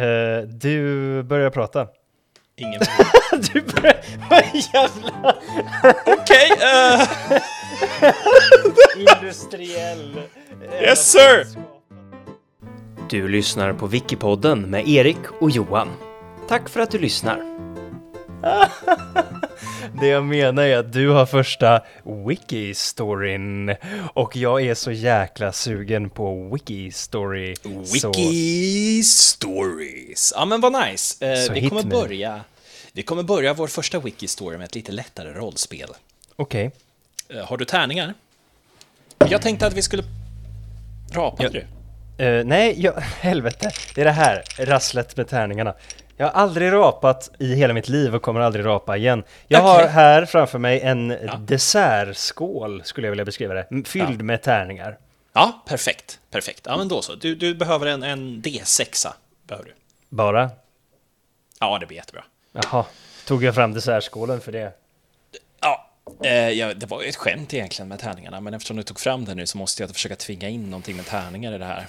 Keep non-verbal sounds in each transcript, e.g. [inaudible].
Eh, du börjar prata. Ingen [laughs] Du börjar... Vad jävla Okej, eh, industriell... Yes, sir! Du lyssnar på Wikipodden med Erik och Johan. Tack för att du lyssnar. [laughs] Det jag menar är att du har första wiki-storyn och jag är så jäkla sugen på wiki-story. Så Wiki Stories. Ja men vad nice. Eh, vi, kommer me. börja, vi kommer börja vår första Wiki Story med ett lite lättare rollspel. okej. Eh, har du tärningar? Jag tänkte att vi skulle... Rapade Ja. du? Eh, nej, jag, [laughs] helvete. Det är det här rasslet med tärningarna. Jag har aldrig rapat i hela mitt liv och kommer aldrig rapa igen. Jag har Okej. här framför mig en dessertskål, skulle jag vilja beskriva det, fylld Ja. med tärningar. Ja, perfekt. Perfekt. Ja men då så. Du, du behöver en, en D6. Behöver du. Bara. Ja, det blir jättebra. Jaha, tog jag fram dessertskålen för det? Ja, eh, ja, det var ett skämt egentligen med tärningarna, men eftersom du tog fram det nu så måste jag försöka tvinga in någonting med tärningar i det här.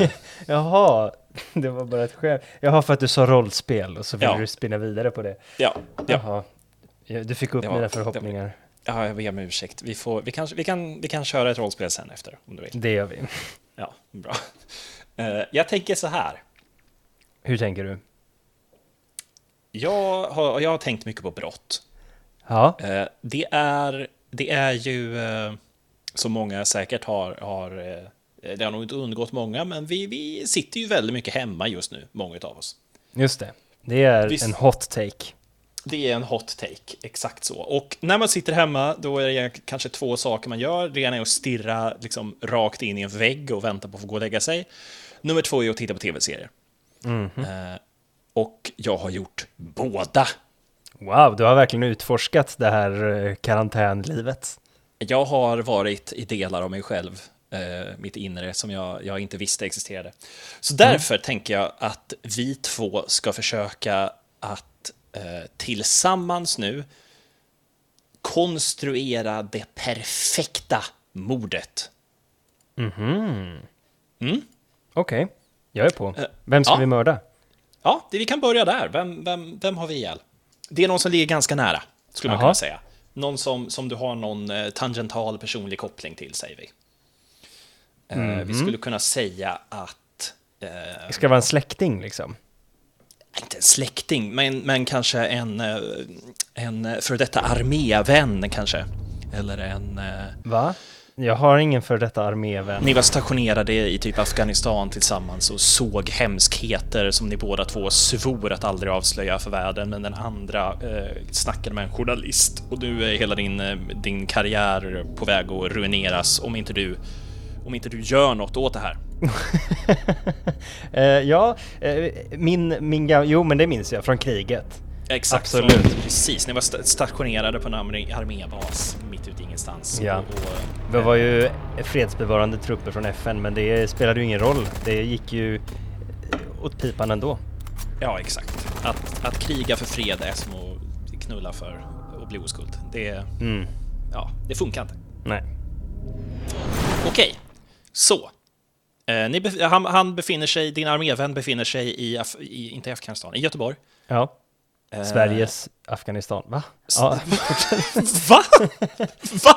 Eh, [laughs] Jaha, det var bara ett skämt. Jaha, för att du sa rollspel och så ville Ja. du spinna vidare på det. ja, ja, Jaha. Ja, Du fick upp var- mina förhoppningar. ja, jag ber om ursäkt. Vi, får, vi, kan, vi, kan, vi kan köra ett rollspel sen efter, om du vill. Det gör vi. Ja, bra. Eh, jag tänker så här. Hur tänker du? Jag har, jag har tänkt mycket på brott. Ja, Eh, det, är, det är ju, eh, som många säkert har, har eh, det har nog inte undgått många, men vi, vi sitter ju väldigt mycket hemma just nu, många av oss. just det. Det är Visst. en hot take. Det är en hot take, exakt så. Och när man sitter hemma, då är det kanske två saker man gör. Det ena är att stirra liksom, rakt in i en vägg och vänta på att få gå och lägga sig. Nummer två är att titta på tv-serier. Eh, och jag har gjort båda. Wow, du har verkligen utforskat det här eh, karantänlivet. Jag har varit i delar av mig själv, eh, mitt inre, som jag, jag inte visste existerade. Så därför tänker jag att vi två ska försöka att eh, tillsammans nu konstruera det perfekta mordet. Okej, jag är på. Eh, Vem ska ja. vi mörda? Ja, vi kan börja där. Vem, vem, vem har vi ihjäl? Det är någon som ligger ganska nära, skulle man kunna säga. Någon som, som du har någon eh, tangental personlig koppling till, säger vi. Mhm. Vi skulle kunna säga att... Eh, Ska det vara en släkting liksom? inte en släkting, men, men kanske en, eh, en för detta armévän kanske. Eller en... Va? Jag har ingen för detta armévän. Ni var stationerade i typ Afghanistan tillsammans och såg hemskheter som ni båda två svor att aldrig avslöja för världen, men den andra eh, snackade med en journalist och nu är hela din, eh, din karriär på väg att ruineras om inte du om inte du gör något åt det här. [laughs] Eh, ja, eh, min, min Jo, men det minns jag från kriget. Exakt, Absolut. precis. Ni var sta- stationerade på en armé- armébas mitt ute i ingenstans. Ja. Och, och, Vi var ju fredsbevarande trupper från FN, men det spelade ju ingen roll. Det gick ju eh, åt pipan ändå. Ja, exakt. Att, att kriga för fred är som att knulla för att bli oskuld. Det, Mm. ja, det funkar inte. Nej. Okej, så. Eh, bef- han, han befinner sig, din armévän befinner sig i, Af- i inte Afghanistan, i Göteborg. Ja. Eh, Sveriges Afghanistan. Va? Ja. [laughs] Va? [laughs] Va?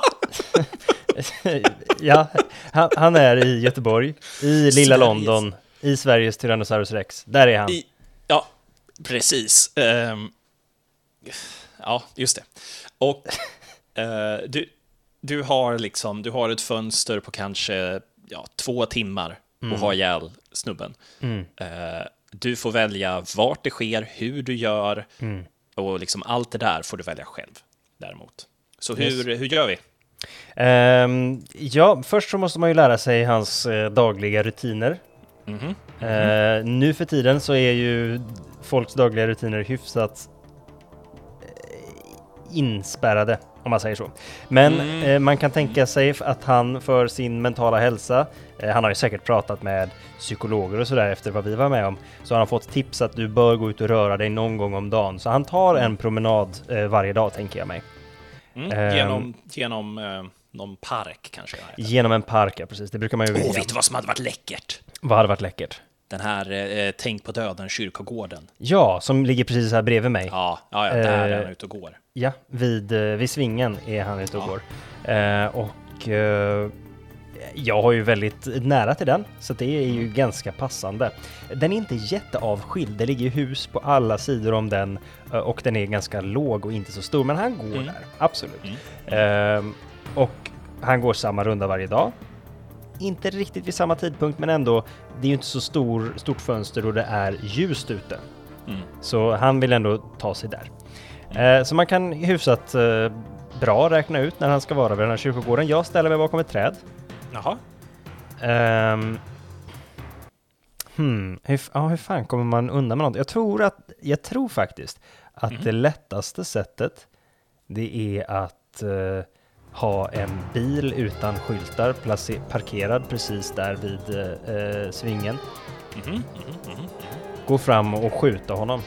ja, han, han är i Göteborg, i lilla Sveriges- London, i Sveriges Tyrannosaurus rex. Där är han. I, ja, precis. Ehm, ja, just det. Och eh, du, du har liksom, du har ett fönster på kanske ja, två timmar och ha ihjäl snubben. Eh, du får välja vart det sker, hur du gör och liksom allt det där får du välja själv däremot. Så hur, hur gör vi? Ehm, ja, först så måste man ju lära sig hans eh, dagliga rutiner. Mhm. Eh, nu för tiden så är ju folks dagliga rutiner hyfsat eh, inspärrade, om man säger så. Men Mm. eh, man kan tänka sig att han för sin mentala hälsa, han har ju säkert pratat med psykologer och sådär efter vad vi var med om, så har han fått tips att du bör gå ut och röra dig någon gång om dagen. Så han tar en promenad eh, varje dag, tänker jag mig. Mm, Ehm. genom genom eh, någon park kanske? Genom en park, ja precis. Det brukar man ju Åh, vilja. vet du vad som hade varit läckert? Vad hade varit läckert? Den här eh, Tänk på döden kyrkogården. Ja, som ligger precis här bredvid mig. Ja, ja, ja där är Eh, han ute och går. Ja, vid, eh, vid svingen är han ute och Ja. går. Eh, och eh, jag har ju väldigt nära till den, så det är ju ganska passande. Den är inte jätteavskild, det ligger hus på alla sidor om den eh, och den är ganska låg och inte så stor, men han går Mm. där, absolut. Mm. Ehm, och han går samma runda varje dag. Inte riktigt vid samma tidpunkt, men ändå, det är ju inte så stor, stort fönster och det är ljust ute. Mm. Så han vill ändå ta sig där. Eh, så man kan hyfsat eh, bra räkna ut när han ska vara vid den här kyrkogården. Jag ställer mig bakom ett träd. Jaha. Ehm, hmm, hur, ja, hur fan kommer man undan med något? Jag tror, att, jag tror faktiskt att Mhm. det lättaste sättet det är att eh, ha en bil utan skyltar parkerad precis där vid eh, svingen. Mhm, mhm. Gå fram och skjuta honom.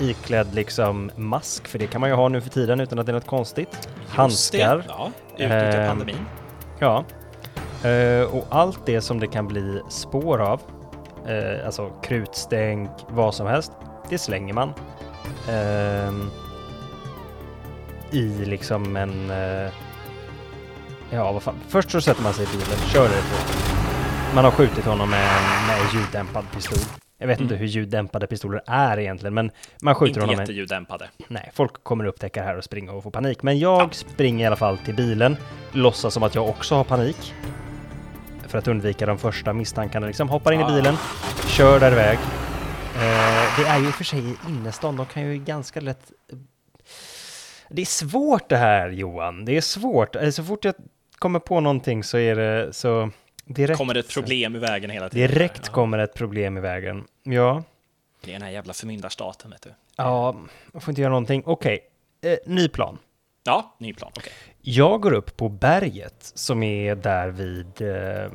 Iklädd liksom mask, för det kan man ju ha nu för tiden utan att det är något konstigt. Just Handskar. det, Ja, utnyttja Ehm, pandemin. Ja. Uh, och allt det som det kan bli spår av, uh, alltså krutstänk, vad som helst, det slänger man. Uh, I liksom en... Eh, ja, vad fan. Först så sätter man sig i bilen, kör det. Man har skjutit honom med en med ljuddämpad pistol. Jag vet inte Mm. hur ljuddämpade pistoler är egentligen, men man skjuter Inte honom med jätteljuddämpade. Nej, folk kommer upptäcka det här och springa och få panik. Men jag springer i alla fall till bilen, låtsas som att jag också har panik. För att undvika de första misstankarna. Liksom hoppar in i Ah. bilen, kör där iväg. Eh, det är ju i och för sig i innerstan, de kan ju ganska lätt... Det är svårt det här Johan, det är svårt. Eh, Så fort jag kommer på någonting så är det så... Direkt, Kommer det ett problem i vägen hela tiden? direkt Ja. kommer ett problem i vägen. Ja, Det är den här jävla förmyndarstaten, vet du. ja, man får inte göra någonting. Okej, eh, ny plan. Ja, ny plan. Okej. Jag går upp på berget som är där vid eh,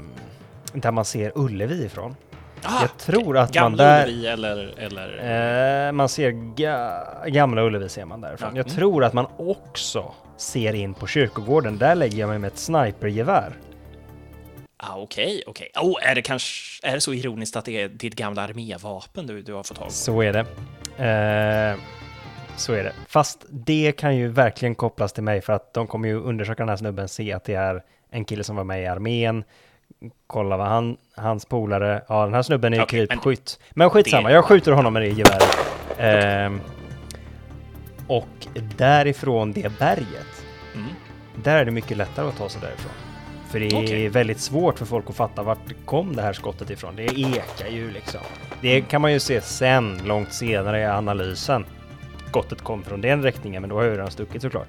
där man ser Ullevi ifrån. Ah, jag tror att man där... Ullevi eller... eller... Eh, man ser ga, gamla Ullevi ser man därifrån. Ja, Jag mm. tror att man också ser in på kyrkogården. Där lägger jag mig med ett snipergevär. Ah, Okej, okej. Oh, är det kanske... Är det så ironiskt att det är ditt gamla armévapen du, du har fått tag på? Så är det. Eh, så är det. Fast det kan ju verkligen kopplas till mig för att de kommer ju undersöka den här snubben, se att det är en kille som var med i armén. Kolla vad han, hans polare, ja den här snubben är ju men- krypskytt. Men skitsamma, det- jag skjuter honom med det geväret. Ehm, och därifrån det berget, Mm. där är det mycket lättare att ta sig därifrån. För det är Okej. väldigt svårt för folk att fatta vart kom det här skottet ifrån. Det ekar ju liksom. Det kan man ju se sen, långt senare i analysen. Skottet kom från den riktningen, men då har ju redan stuckit såklart.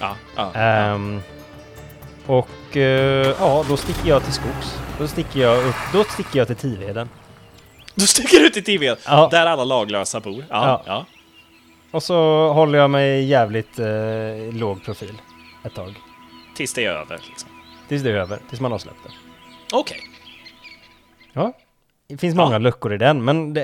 Ja, ja, ja. Ehm, och eh, ja, då sticker jag till skogs. Då sticker jag upp, då sticker jag till Tiveden. Du sticker ut i tvn, Ja. där alla laglösa bor. Ja, Ja. Och så håller jag mig jävligt eh, låg profil ett tag. Tills det är över. Liksom. Tills det är över, tills man har släppt det. Okej. Ja. Det finns Ja. många luckor i den, men det,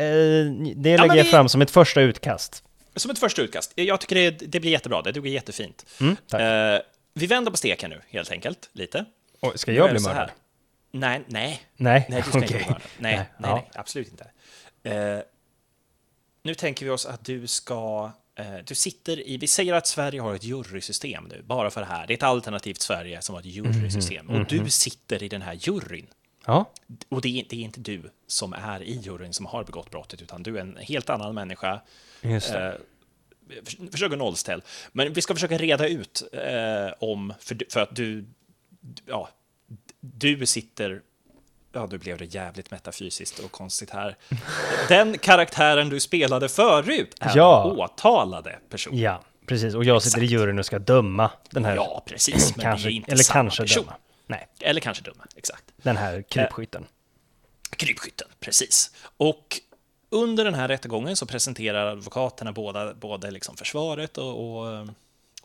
det Ja, lägger men jag vi- fram som ett första utkast. Som ett första utkast. Jag tycker det, det blir jättebra. Det duger jättefint. Mm, tack. Eh, vi vänder på steken nu, helt enkelt. Lite. Oj, ska Nu jag är bli det så mördad? här. Nej, nej. Nej, Nej, du ska inte bli mördad. Nej, nej, Nej, nej, absolut inte. Eh, nu tänker vi oss att du ska... Eh, du sitter i... Vi säger att Sverige har ett jurysystem nu, bara för det här. Det är ett alternativt Sverige som har ett jurysystem. Mhm, Och du sitter i den här juryn. Ja, Och det är, det är inte du som är i juryn som har begått brottet, utan du är en helt annan människa. just det. Eh, försöker nollställ. Men vi ska försöka reda ut eh, om, för, för att du, ja, du sitter, ja, nu blev det jävligt metafysiskt och konstigt här. Den karaktären du spelade förut är Ja. den åtalade person. Ja, precis. Och jag sitter i Exakt. juryn och ska döma den här... Ja, precis, men kanske, det är inte eller samma kanske person. döma. Nej, Eller kanske döma, exakt. den här krypskytten. Krypskytten, precis. Och under den här rättegången så presenterar advokaterna båda, både liksom försvaret och, och eh,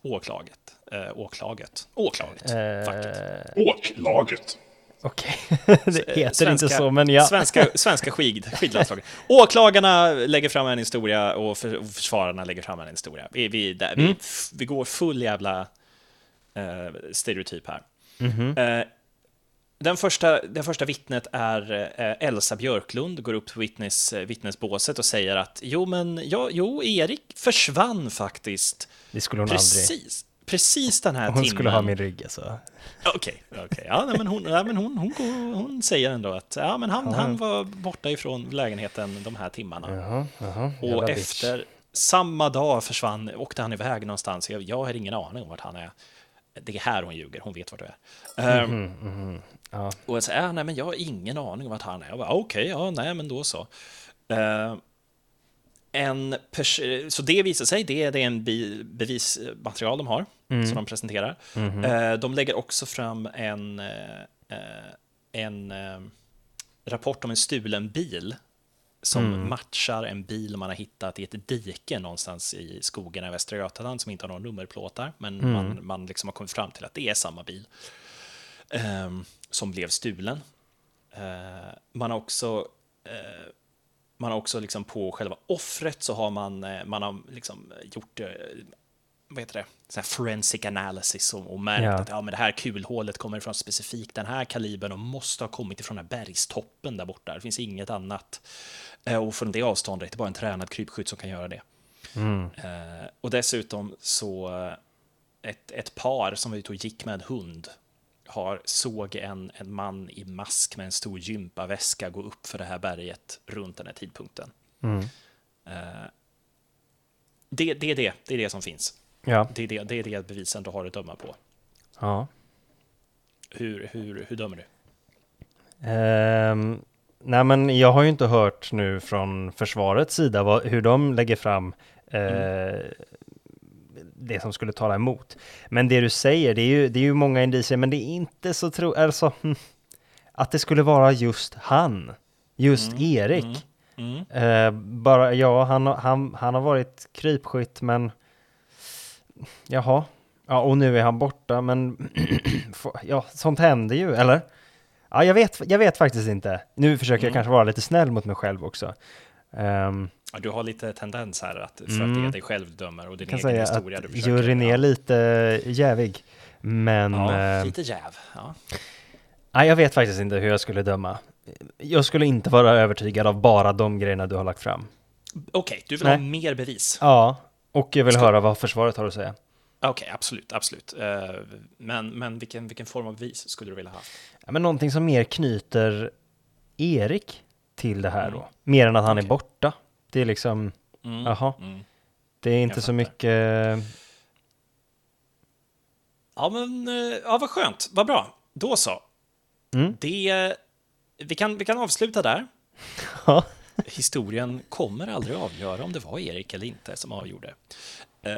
åklaget. Eh, åklaget. Åklaget, faktiskt. Eh, Åklaget. Okej, [laughs] det heter inte så, men ja. Svenska, svenska skid, skidlandslaget. Åklagarna lägger fram en historia och, för, och försvararna lägger fram en historia. Vi, vi, där, Mm. vi, vi går full jävla eh, stereotyp här. Mhm. Eh, Den första, det första vittnet är eh, Elsa Björklund, går upp till vittnes, vittnesbåset och säger att jo, men ja, jo, Erik försvann faktiskt. Det skulle hon aldrig. Precis, den här Hon timmen. skulle ha min rygg alltså. Okej, okej. Ja, nej, men hon, nej, men hon, hon, går- hon säger ändå att ja, men han, han var borta ifrån lägenheten de här timmarna. Jaha, jaha. Och bitch. efter samma dag försvann, åkte han iväg någonstans. Jag, jag har ingen aning om vart han är. Det är här hon ljuger, hon vet vart du är. Ehm, Mhm, mhm. Ja. och jag säger, äh, nej men jag har ingen aning om vart han är. Jag bara, okej, ja, nej men då så. Eh, en så det visar sig, det är, det är en bevismaterial de har, som de presenterar. Mhm. Eh, de lägger också fram en, eh, eh, en eh, rapport om en stulen bil som matchar en bil man har hittat i ett dike någonstans i skogen i Västra Götaland som inte har några nummerplåtar, men man, man liksom har kommit fram till att det är samma bil ehm, som blev stulen. Eh, man har också eh, man har också liksom på själva offret så har man, eh, man har liksom gjort eh, vad heter det, så här forensic analysis och, och märkt Ja. att ja, men det här kulhålet kommer från specifikt den här kalibern och måste ha kommit ifrån den här bergstoppen där borta. Det finns inget annat. Eh, Och från det avståndet, det är bara en tränad krypskytt som kan göra det. Mm. Eh, och dessutom så eh, ett, ett par som var ute och gick med en hund har såg en, en man i mask med en stor gympaväska gå upp för det här berget runt den här tidpunkten. Mm. Det, det är det, det är det som finns. Ja. Det är det, det är det bevisen du har att döma på. ja. Hur, hur, hur dömer du? Ehm, nej men jag har ju inte hört nu från försvarets sida vad, hur de lägger fram eh, det som skulle tala emot. Men det du säger, det är ju, det är ju många indicier, men det är inte så tro... Alltså, [laughs] att det skulle vara just han, just Erik. Mm. Eh, bara, ja, han, han, han har varit krypskytt, men jaha. Ja, och nu är han borta, men [clears throat] ja, sånt händer ju, eller? Ja, jag vet, jag vet faktiskt inte. Nu försöker jag Mm. kanske vara lite snäll mot mig själv också. Ehm, Ja, du har lite tendens här att, för att Mm. det är dig själv dömer och din kan egen säga historia att du försöker. juryn är ja. lite jävig. Men Ja, eh, lite jäv. Ja. nej, jag vet faktiskt inte hur jag skulle döma. Jag skulle inte vara övertygad av bara de grejerna du har lagt fram. Okej, du vill Nej. ha mer bevis? Ja, och jag vill Ska- höra vad försvaret har att säga. Okej, absolut, absolut. Eh, Men, men vilken, vilken form av bevis skulle du vilja ha? Ja, men någonting som mer knyter Erik till det här Mm. då. Mer än att han är Okej. borta. Det är liksom, Mm. jaha, Mm. det är inte Jag så fattar. mycket... Ja, men eh, ja, vad skönt, vad bra. Då så. Mm. Det, vi, kan, vi kan avsluta där. [laughs] Historien kommer aldrig avgöra om det var Erik eller inte som avgjorde. Eh,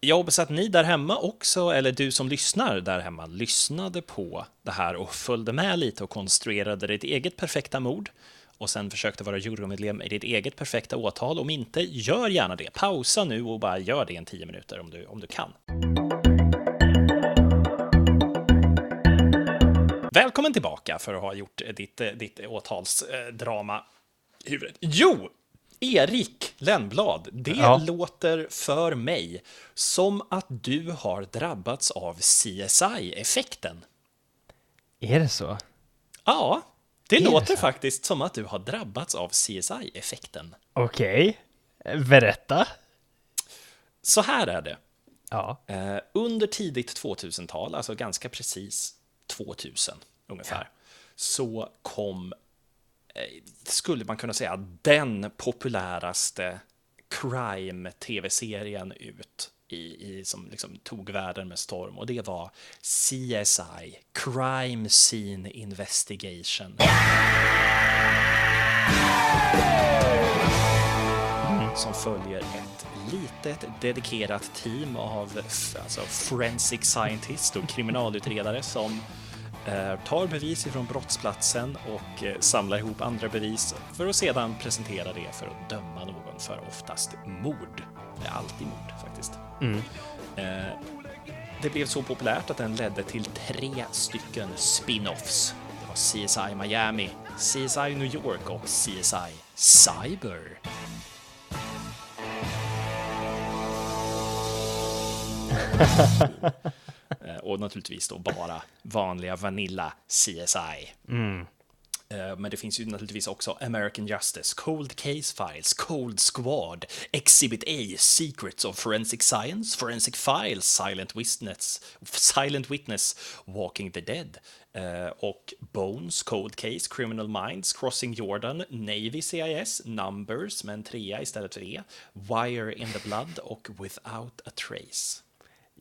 jag hoppas att ni där hemma också, eller du som lyssnar där hemma, lyssnade på det här och följde med lite och konstruerade ditt eget perfekta mord och sen försökte vara jurymedlem i ditt eget perfekta åtal. Om inte, gör gärna det. Pausa nu och bara gör det i en tio minuter om du, om du kan. Välkommen tillbaka för att ha gjort ditt, ditt åtalsdrama huvudet. Jo, Erik Lennblad, det Ja. låter för mig som att du har drabbats av CSI-effekten. Är det så? Ja, det Är det låter så? faktiskt som att du har drabbats av CSI-effekten. Okej. Berätta. Så här är det. Ja. Eh, under tidigt 2000-tal, alltså ganska precis 2000 ungefär, så kom, Eh, skulle man kunna säga, den populäraste crime-tv-serien ut i, i, som liksom tog världen med storm och det var CSI, Crime Scene Investigation. som följer ett litet dedikerat team av alltså forensic scientist och kriminalutredare som tar bevis ifrån brottsplatsen och eh, samlar ihop andra bevis för att sedan presentera det för att döma någon för oftast mord. Det är alltid mord faktiskt. Mm. Eh, det blev så populärt att den ledde till tre stycken spin-offs. Det var CSI Miami, CSI New York och CSI Cyber. [laughs] Eh, och naturligtvis då bara vanliga Vanilla CSI. Mm. Eh, men det finns ju naturligtvis också American Justice, Cold Case Files, Cold Squad, Exhibit A, Secrets of Forensic Science, Forensic Files, Silent Witness, Silent Witness, Walking the Dead eh, och Bones, Cold Case, Criminal Minds, Crossing Jordan, Navy CIS, Numbers med en trea istället för E, Wire in the Blood och Without a Trace.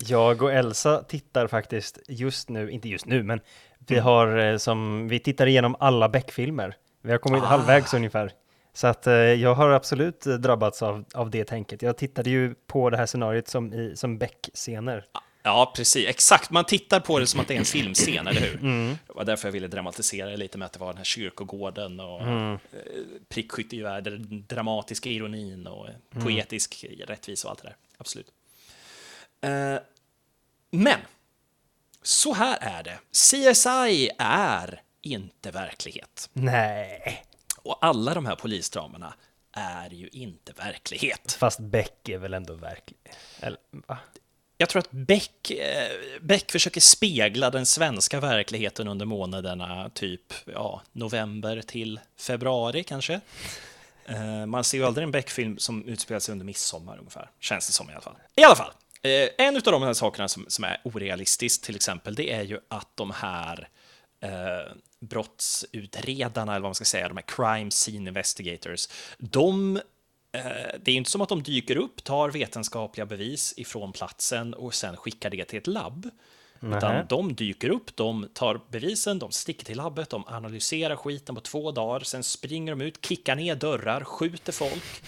Jag och Elsa tittar faktiskt just nu, inte just nu, men vi Mm. har eh, som, vi tittar igenom alla Beck-filmer. Vi har kommit Ah. halvvägs ungefär. Så att eh, jag har absolut eh, drabbats av, av det tänket. Jag tittade ju på det här scenariot som, i, som Beck-scener. Ja, precis. Exakt. Man tittar på det som att det är en filmscen, eller hur? Det var därför jag ville dramatisera det lite med att det var den här kyrkogården och mm. prickskyttegevär, den dramatiska ironin och eh, poetisk rättvisa och allt det där. Absolut. Eh, men, så här är det. CSI är inte verklighet. Nej, Och alla de här polisdramerna är ju inte verklighet. fast Beck är väl ändå verklig? Eller, va? Jag tror att Beck, eh, Beck försöker spegla den svenska verkligheten under månaderna typ ja, november till februari kanske. Eh, man ser ju aldrig en Beck-film som utspelar sig under midsommar ungefär, känns det som i alla fall. I alla fall, Eh, en av de här sakerna som, som är orealistiskt till exempel, det är ju att de här eh, brottsutredarna, eller vad man ska säga, de här crime scene investigators, de eh, det är inte som att de dyker upp, tar vetenskapliga bevis ifrån platsen och sen skickar det till ett labb. Utan Nähä. de dyker upp, de tar bevisen, de sticker till labbet, de analyserar skiten på två dagar, sen springer de ut, kickar ner dörrar, skjuter folk,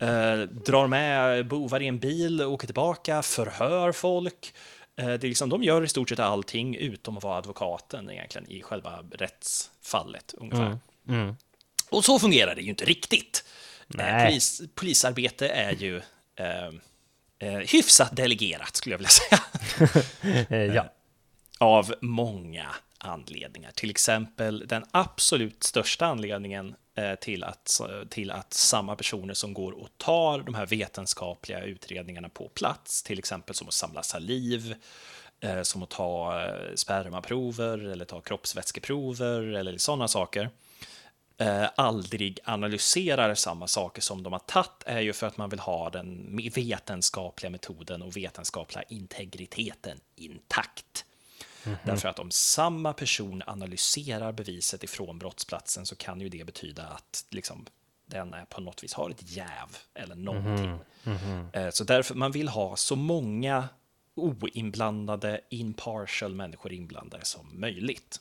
eh, drar med bovar i en bil, åker tillbaka, förhör folk. Eh, det är liksom, de gör i stort sett allting utom att vara advokaten egentligen i själva rättsfallet ungefär. Mm. Och så fungerar det ju inte riktigt. Eh. Polis, polisarbete är ju eh, eh, hyfsat delegerat, skulle jag vilja säga. [laughs] Eh, ja. Av många anledningar. Till exempel den absolut största anledningen eh, till att, till att samma personer som går och tar de här vetenskapliga utredningarna på plats, till exempel som att samla saliv, eh, som att ta eh, spermaprover eller ta kroppsvätskeprover eller sådana saker, aldrig analyserar samma saker som de har tagit är ju för att man vill ha den vetenskapliga metoden och vetenskapliga integriteten intakt. Därför att om samma person analyserar beviset ifrån brottsplatsen så kan ju det betyda att liksom, den är på något vis har ett jäv eller någonting. Eh, Så därför man vill ha så många oinblandade, impartial människor inblandade som möjligt.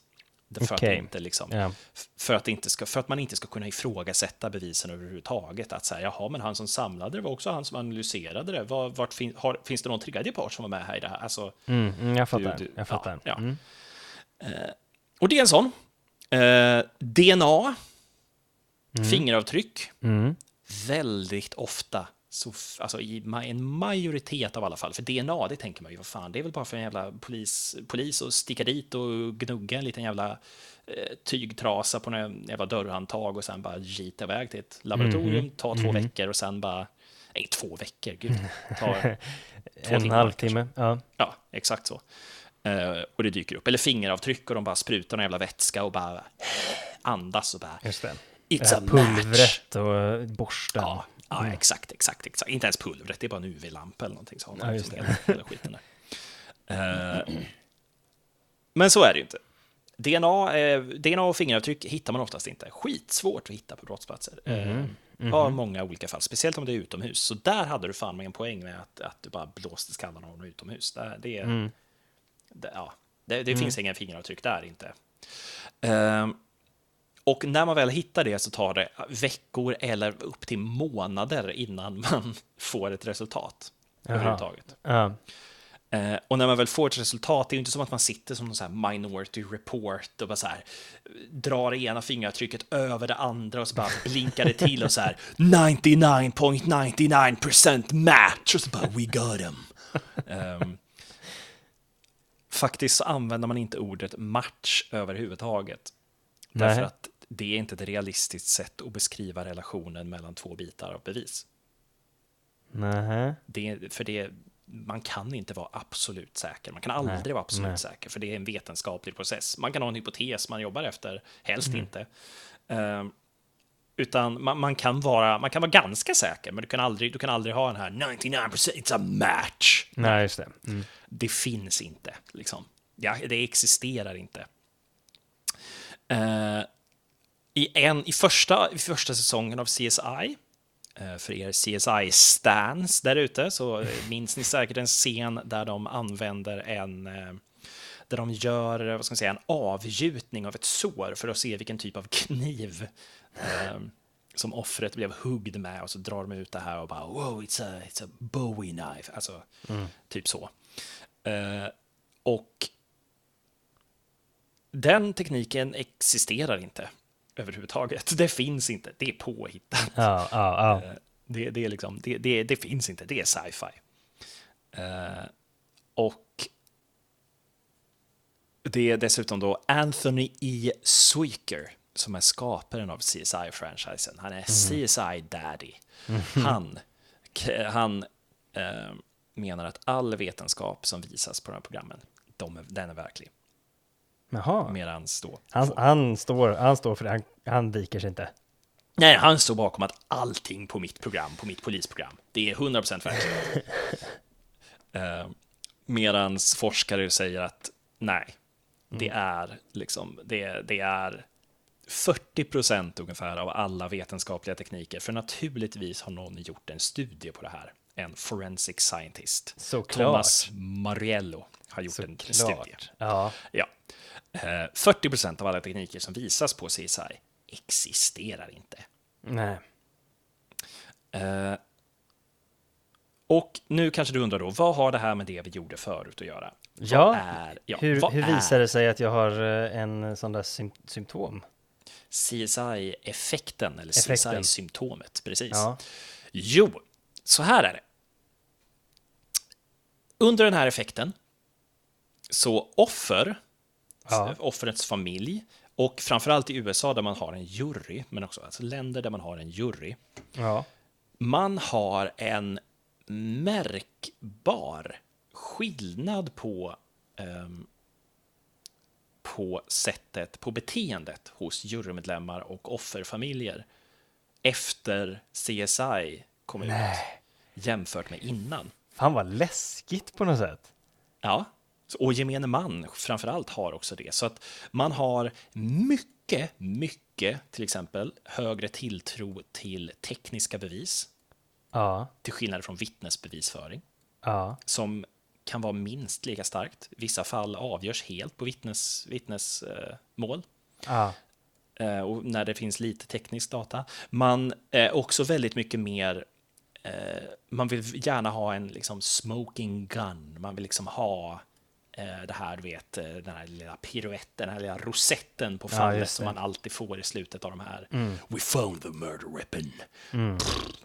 För, Okej. att inte liksom, Ja. för, att inte ska, för att man inte ska kunna ifrågasätta bevisen överhuvudtaget. Att säga, jaha, men han som samlade det var också han som analyserade det. Var, vart fin, har, finns det någon tredje part som var med här i det här? Alltså, Mm, mm, jag fattar. du- jag fattar. ja, ja. Mm. och det är en sån. Eh, DNA, fingeravtryck, Mm. väldigt ofta, så, alltså i en majoritet av alla fall, för DNA, det tänker man ju, vad fan, det är väl bara för en jävla polis, polis att sticka dit och gnugga en liten jävla eh, tygtrasa på en jävla dörrhandtag och sen bara gita iväg till ett laboratorium, ta två veckor och sen bara, nej, två veckor, gud, ta [laughs] två En timmar halvtimme. Ja. Ja, exakt så. Eh, och det dyker upp. Eller fingeravtryck och de bara sprutar någon jävla vätska och bara andas och bara Just det. It's det a match. pulvret och eh, borsten. Ja, ja exakt, exakt, exakt. Inte ens pulvret, det är bara en UV-lampa eller någonting. Så har man Ja, liksom hela, hela skiten där. [laughs] Eh, men så är det ju inte. DNA, eh, DNA och fingeravtryck hittar man oftast inte. Skitsvårt att hitta på brottsplatser. Eh, Av många olika fall, speciellt om det är utomhus. Så där hade du fan med en poäng med att, att du bara blåste skallen av någon utomhus. Där, det, Mm. det, ja, det, det finns inga fingeravtryck där inte. Ehm, och när man väl hittar det så tar det veckor eller upp till månader innan man [laughs] får ett resultat. Överhuvudtaget. Eh, och när man väl får ett resultat, det är ju inte som att man sitter som någon så här minority report och bara så här drar det ena fingeravtrycket över det andra och så bara [laughs] blinkar det till och så här 99.99% match och så bara we got him. [laughs] Ehm, faktiskt så använder man inte ordet match överhuvudtaget. Därför Nej. att det är inte ett realistiskt sätt att beskriva relationen mellan två bitar av bevis. Nähä. Det, för det, man kan inte vara absolut säker. Man kan aldrig Nej, vara absolut nej. säker, för det är en vetenskaplig process. Man kan ha en hypotes man jobbar efter, helst Mm. inte. Ehm, utan man, man, kan vara, man kan vara ganska säker, men du kan aldrig, du kan aldrig ha den här 99% it's a match. Nej, just det. Mm. Det finns inte, liksom. Ja, det existerar inte. Eh, i, en, i, första, I första säsongen av CSI, eh, för er CSI-stans där ute, så eh, [laughs] minns ni säkert en scen där de använder en eh, där de gör vad ska man säga, en avgjutning av ett sår för att se vilken typ av kniv eh, som offret blev huggd med och så drar de ut det här och bara wow, it's a, it's a Bowie knife, alltså typ så. Eh, och den tekniken existerar inte överhuvudtaget. Det finns inte, det är påhittat. Ja, ja, ja. Eh, Det, det, är liksom, det, det, det finns inte, det är sci-fi. Eh, och det är dessutom då Anthony E. Suiker som är skaparen av CSI-franchisen. Han är CSI Daddy. Han, k- han eh, menar att all vetenskap som visas på de här programmen, de den är verklig. Jaha. Medans då... Han, han, står, han står för det, han, han viker sig inte. Nej, han står bakom att allting på mitt program, på mitt polisprogram, det är 100% verkligt. [laughs] eh, medans forskare säger att nej, det är liksom, det, det är 40% ungefär av alla vetenskapliga tekniker, för naturligtvis har någon gjort en studie på det här. En forensic scientist. Såklart. Thomas Mariello har gjort en studie. Såklart. Ja. Ja. Eh, 40% av alla tekniker som visas på CSI existerar inte. Nej. Eh, och nu kanske du undrar då, vad har det här med det vi gjorde förut att göra? Ja, är, ja, hur, hur visar det sig att jag har eh, en sån där sym symptom? CSI-effekten, eller. CSI-symptomet? Precis. Ja. Jo, så här är det. Under den här effekten så offer, Ja. offrets familj och framförallt i USA där man har en jury, men också alltså länder där man har en jury, Ja. man har en märkbar skillnad på, ehm, på sättet, på beteendet hos jurymedlemmar och offerfamiljer efter CSI kom ut jämfört med innan. Fan vad läskigt på något sätt. Ja, och gemene man framförallt har också det. Så att man har mycket, mycket, till exempel, högre tilltro till tekniska bevis, Ja. till skillnad från vittnesbevisföring, Ja. som kan vara minst lika starkt. Vissa fall avgörs helt på vittnesmål. Vittnes, eh. Ja. Eh, och när det finns lite teknisk data. Man är också väldigt mycket mer eh, man vill gärna ha en liksom smoking gun. Man vill liksom ha eh, det här, du vet, eh, den här lilla piruetten, den här lilla rosetten på Ja, fallet just som. Mm. man alltid får i slutet av de här. We found the murder weapon.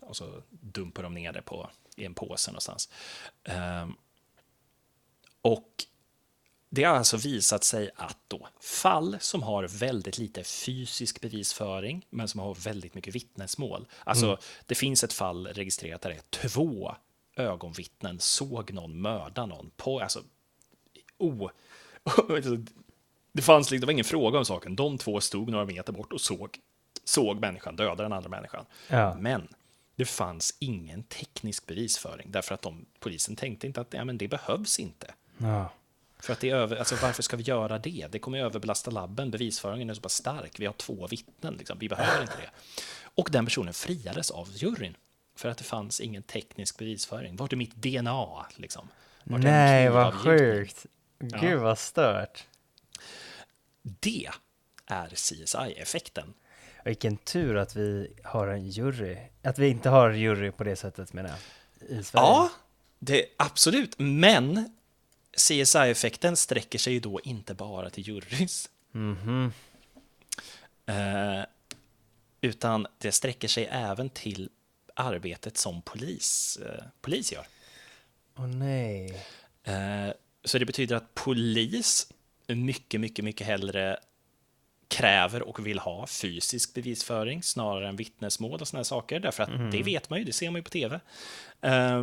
Och så dumpar de ner det på, i en påse någonstans. Ehm, och det har alltså visat sig att då fall som har väldigt lite fysisk bevisföring, men som har väldigt mycket vittnesmål. Alltså, det finns ett fall registrerat där det är två ögonvittnen såg någon mörda någon på, alltså, oh, [laughs] det fanns liksom, var ingen fråga om saken. De två stod några meter bort och såg, såg människan döda den andra människan. Ja. Men det fanns ingen teknisk bevisföring därför att de, polisen tänkte inte att ja, men det behövs inte. Ja. För att det är över, alltså varför ska vi göra det? Det kommer överbelasta labben, bevisföringen är så pass stark, vi har två vittnen, liksom. vi behöver inte det. Och den personen friades av juryn, för att det fanns ingen teknisk bevisföring. Vart är mitt DNA? Liksom? Vart Nej, vad knivavgjutning? Sjukt. Gud vad stört. Det är CSI-effekten. Vilken tur att vi har en jury. Att vi inte har jury på det sättet menar jag. I Sverige. Ja, det, absolut. Men CSI-effekten sträcker sig ju då inte bara till jurys. Mhm. Eh, utan det sträcker sig även till arbetet som polis, eh, polis gör. Åh nej. Eh, så det betyder att polis mycket, mycket, mycket hellre kräver och vill ha fysisk bevisföring snarare än vittnesmål och såna här saker, därför att det vet man ju, det ser man ju på tv. Eh,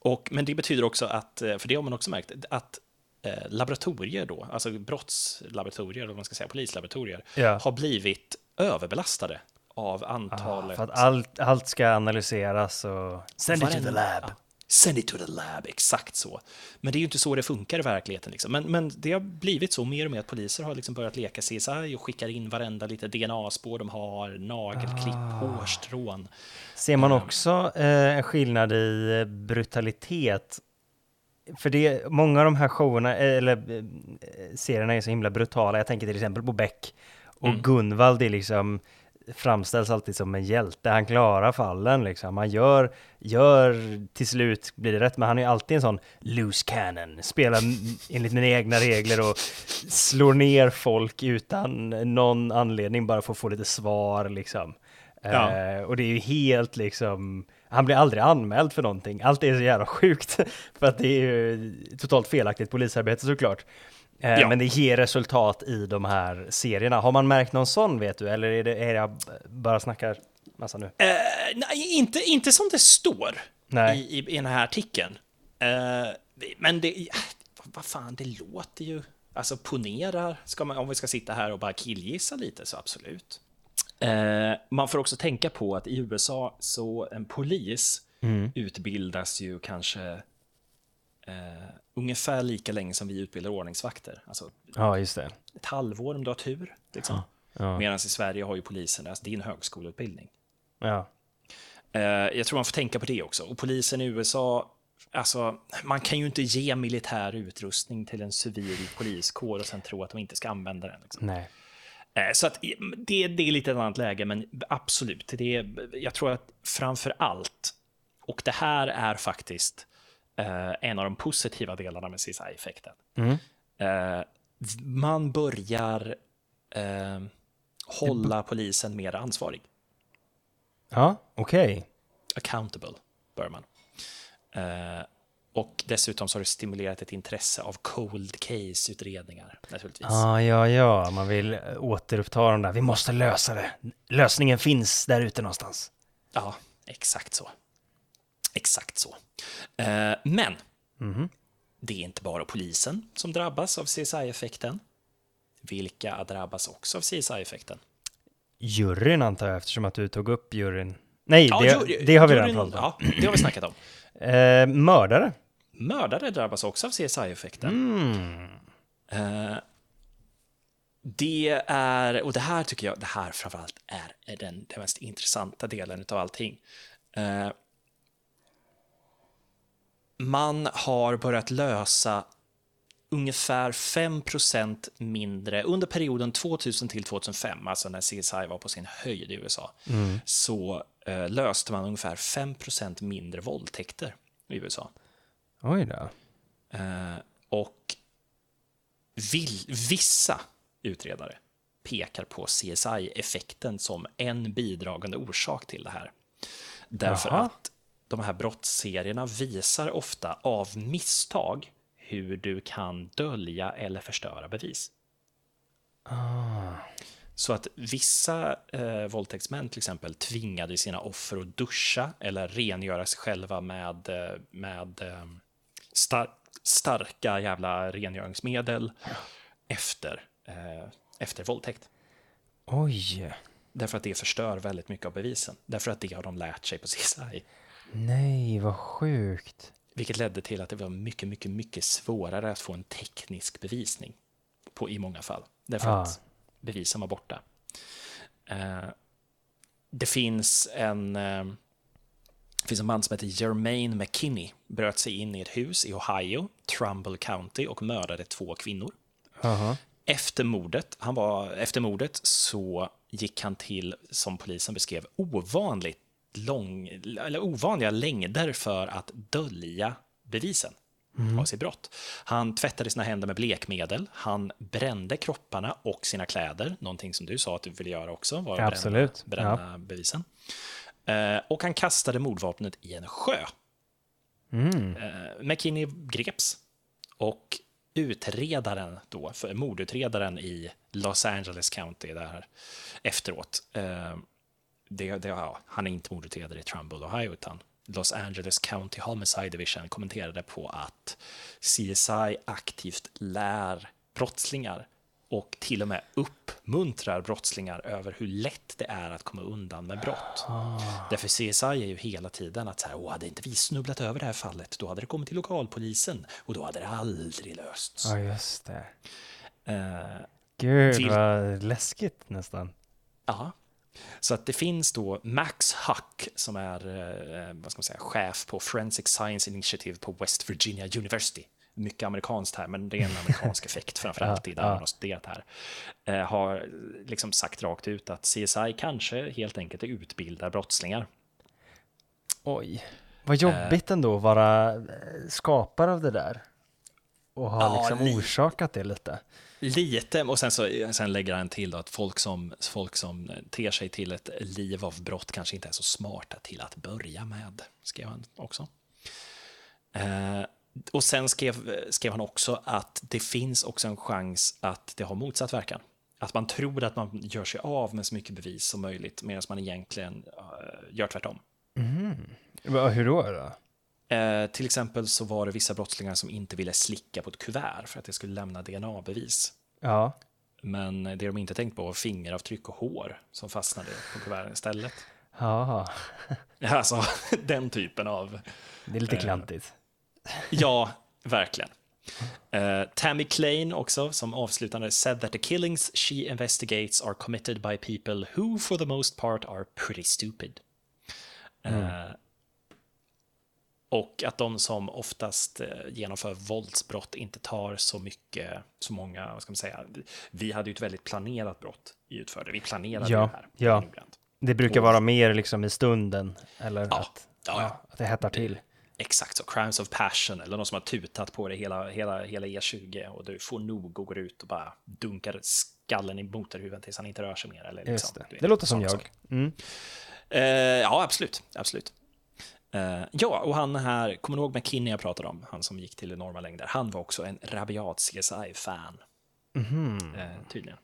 Och, men det betyder också att, eh, för det har man också märkt, att eh, laboratorier då, alltså brottslaboratorier, eller vad man ska säga, polislaboratorier, Ja. har blivit överbelastade av Ah, antalet... för att allt, allt ska analyseras och... Send it to the lab. Ja, Send it to the lab, exakt så. Men det är ju inte så det funkar i verkligheten. Liksom. Men, men det har blivit så mer och mer att poliser har liksom börjat leka CSI och skickar in varenda lite DNA-spår de har, nagelklipp, Ah. hårstrån. Ser man också eh, en skillnad i brutalitet? För det, många av de här showerna, eh, eller eh, serierna är så himla brutala. Jag tänker till exempel på Beck. Och Mm. Gunvald är liksom, framställs alltid som en hjälte. Han klarar fallen liksom. Han gör, gör, till slut blir det rätt, men han är alltid en sån loose cannon. Spelar enligt mina egna regler och slår ner folk utan någon anledning bara för att få lite svar liksom. Ja. Eh, och det är ju helt liksom, han blir aldrig anmäld för någonting. Allt är så jävla sjukt. [laughs] för att det är ju totalt felaktigt polisarbete såklart. Eh, Ja. Men det ger resultat i de här serierna. Har man märkt någon sån vet du? Eller är det, är jag bara snackar massa nu? Eh, nej, inte, inte som det står Nej. i, i, i den här artikeln. Eh, men det, vad fan, det låter ju... Alltså ponera, ska man, om vi ska sitta här och bara killgissa lite, så absolut. Eh, man får också tänka på att i USA så en polis utbildas ju kanske eh, ungefär lika länge som vi utbildar ordningsvakter. Alltså Ja, just det. ett halvår om du har tur. Liksom. Ja. Medan i Sverige har ju polisen, alltså, en högskoleutbildning. Ja. Eh, jag tror man får tänka på det också. Och polisen i USA, alltså, man kan ju inte ge militär utrustning till en civil poliskår och sen tro att de inte ska använda den. Liksom. Nej. Eh, så att det, det är lite ett annat läge, men absolut. Det är, jag tror att framför allt, och det här är faktiskt eh, en av de positiva delarna med CSI-effekten. Mm. Eh, man börjar eh, hålla polisen mer ansvarig. Ja, okej. accountable, bör man. Eh, och dessutom så har det stimulerat ett intresse av cold case-utredningar, naturligtvis. Ja, ja, ja. Man vill eh, återuppta de där. Vi måste lösa det. Lösningen finns där ute någonstans. Ja, exakt så. Exakt så. Eh, men det är inte bara polisen som drabbas av CSI-effekten. Vilka drabbas också av CSI-effekten? Juryn antar jag, eftersom att du tog upp juryn. Nej, det, jury- det har vi redan juryn- pratat om. Ja, det har vi snackat om. [clears throat] Eh, mördare. Mördare drabbas också av CSI-effekten. Mm. Eh, det är, och det här tycker jag, det här framförallt är, är den, den mest intressanta delen av allting. Eh, man har börjat lösa ungefär 5% mindre under perioden 2000 till 2005, alltså när CSI var på sin höjd i USA, så eh, löste man ungefär 5% mindre våldtäkter i USA. Oj då. Eh, och vill, vissa utredare pekar på CSI-effekten som en bidragande orsak till det här. Därför Jaha. att de här brottsserierna visar ofta av misstag hur du kan dölja eller förstöra bevis. Så att vissa eh, våldtäktsmän till exempel tvingade sina offer att duscha eller rengöra sig själva med, eh, med eh, star starka jävla rengöringsmedel efter, eh, efter våldtäkt. Oj. Därför att det förstör väldigt mycket av bevisen. Därför att det har de lärt sig på [laughs] CSI. Nej, vad sjukt. Vilket ledde till att det var mycket, mycket, mycket svårare att få en teknisk bevisning på, i många fall. Därför Ah. att bevisen var borta. Eh, det finns en, det finns en man som heter Jermaine McKinney, bröt sig in i ett hus i Ohio, Trumbull County, och mördade två kvinnor. Aha. Efter mordet, han var, efter mordet så gick han till, som polisen beskrev, ovanligt lång, eller ovanliga längder för att dölja bevisen av sitt brott. Han tvättade sina händer med blekmedel, han brände kropparna och sina kläder, någonting som du sa att du ville göra också, var att bränna, bränna bevisen. Eh, och han kastade mordvapnet i en sjö. Mm. Eh, McKinney greps och utredaren då, för mordutredaren i Los Angeles County där efteråt, eh, det, det, ja, han är inte mordutredare i Trumbull, Ohio, utan Los Angeles County Homicide Division kommenterade på att CSI aktivt lär brottslingar och till och med uppmuntrar brottslingar över hur lätt det är att komma undan med brott. Ah. Därför CSI är ju hela tiden att så här, Åh, hade inte vi snubblat över det här fallet, då hade det kommit till lokalpolisen och då hade det aldrig lösts. Ja, just det. Eh, Gud, Till- vad läskigt nästan. Ja. Så att det finns då Max Huck som är eh, vad ska man säga, chef på Forensic Science Initiative på West Virginia University. Mycket amerikanskt här, men det är en amerikansk effekt [laughs] framförallt i där man har studerat här. Eh, har liksom sagt rakt ut att CSI kanske helt enkelt utbildar brottslingar. Oj. Vad jobbigt ändå att vara eh, skapare av det där. Och ha Ja, liksom li- orsakat det lite. Lite, och sen, så, sen lägger han till att folk som, folk som ter sig till ett liv av brott kanske inte är så smarta till att börja med, skrev han också. Eh, och sen skrev, skrev han också att det finns också en chans att det har motsatt verkan. Att man tror att man gör sig av med så mycket bevis som möjligt medan man egentligen eh, gör tvärtom. Va, Hur då? då? Eh, till exempel så var det vissa brottslingar som inte ville slicka på ett kuvert för att det skulle lämna DNA-bevis. Ja. Men det de inte tänkt på var fingeravtryck och hår som fastnade på kuverten istället. Ja, [laughs] Alltså, den typen av... det är lite klantigt. Ja, verkligen. Eh, Tammy Klein också, som avslutande said that the killings she investigates are committed by people who for the most part are pretty stupid. Eh, och att de som oftast eh, genomför våldsbrott inte tar så mycket, så många, vad ska man säga, vi hade ju ett väldigt planerat brott vi utförde. Vi planerade Ja, det här ja. Det brukar vara mer liksom i stunden. Eller Ja, att, ja, ja. att det hettar till. Exakt så, Crimes of Passion eller någon som har tutat på det hela, hela, hela E20 och du får nog och går ut och bara dunkar skallen i motorhuven tills han inte rör sig mer. Eller liksom, det. Det låter som jag. Mm. Eh, ja, absolut. absolut. Eh, ja, och han här, kommer du ihåg McKinney jag pratade om? Han som gick till enorma längder. Han var också en rabiat CSI-fan. Mhm. Eh, tydligen.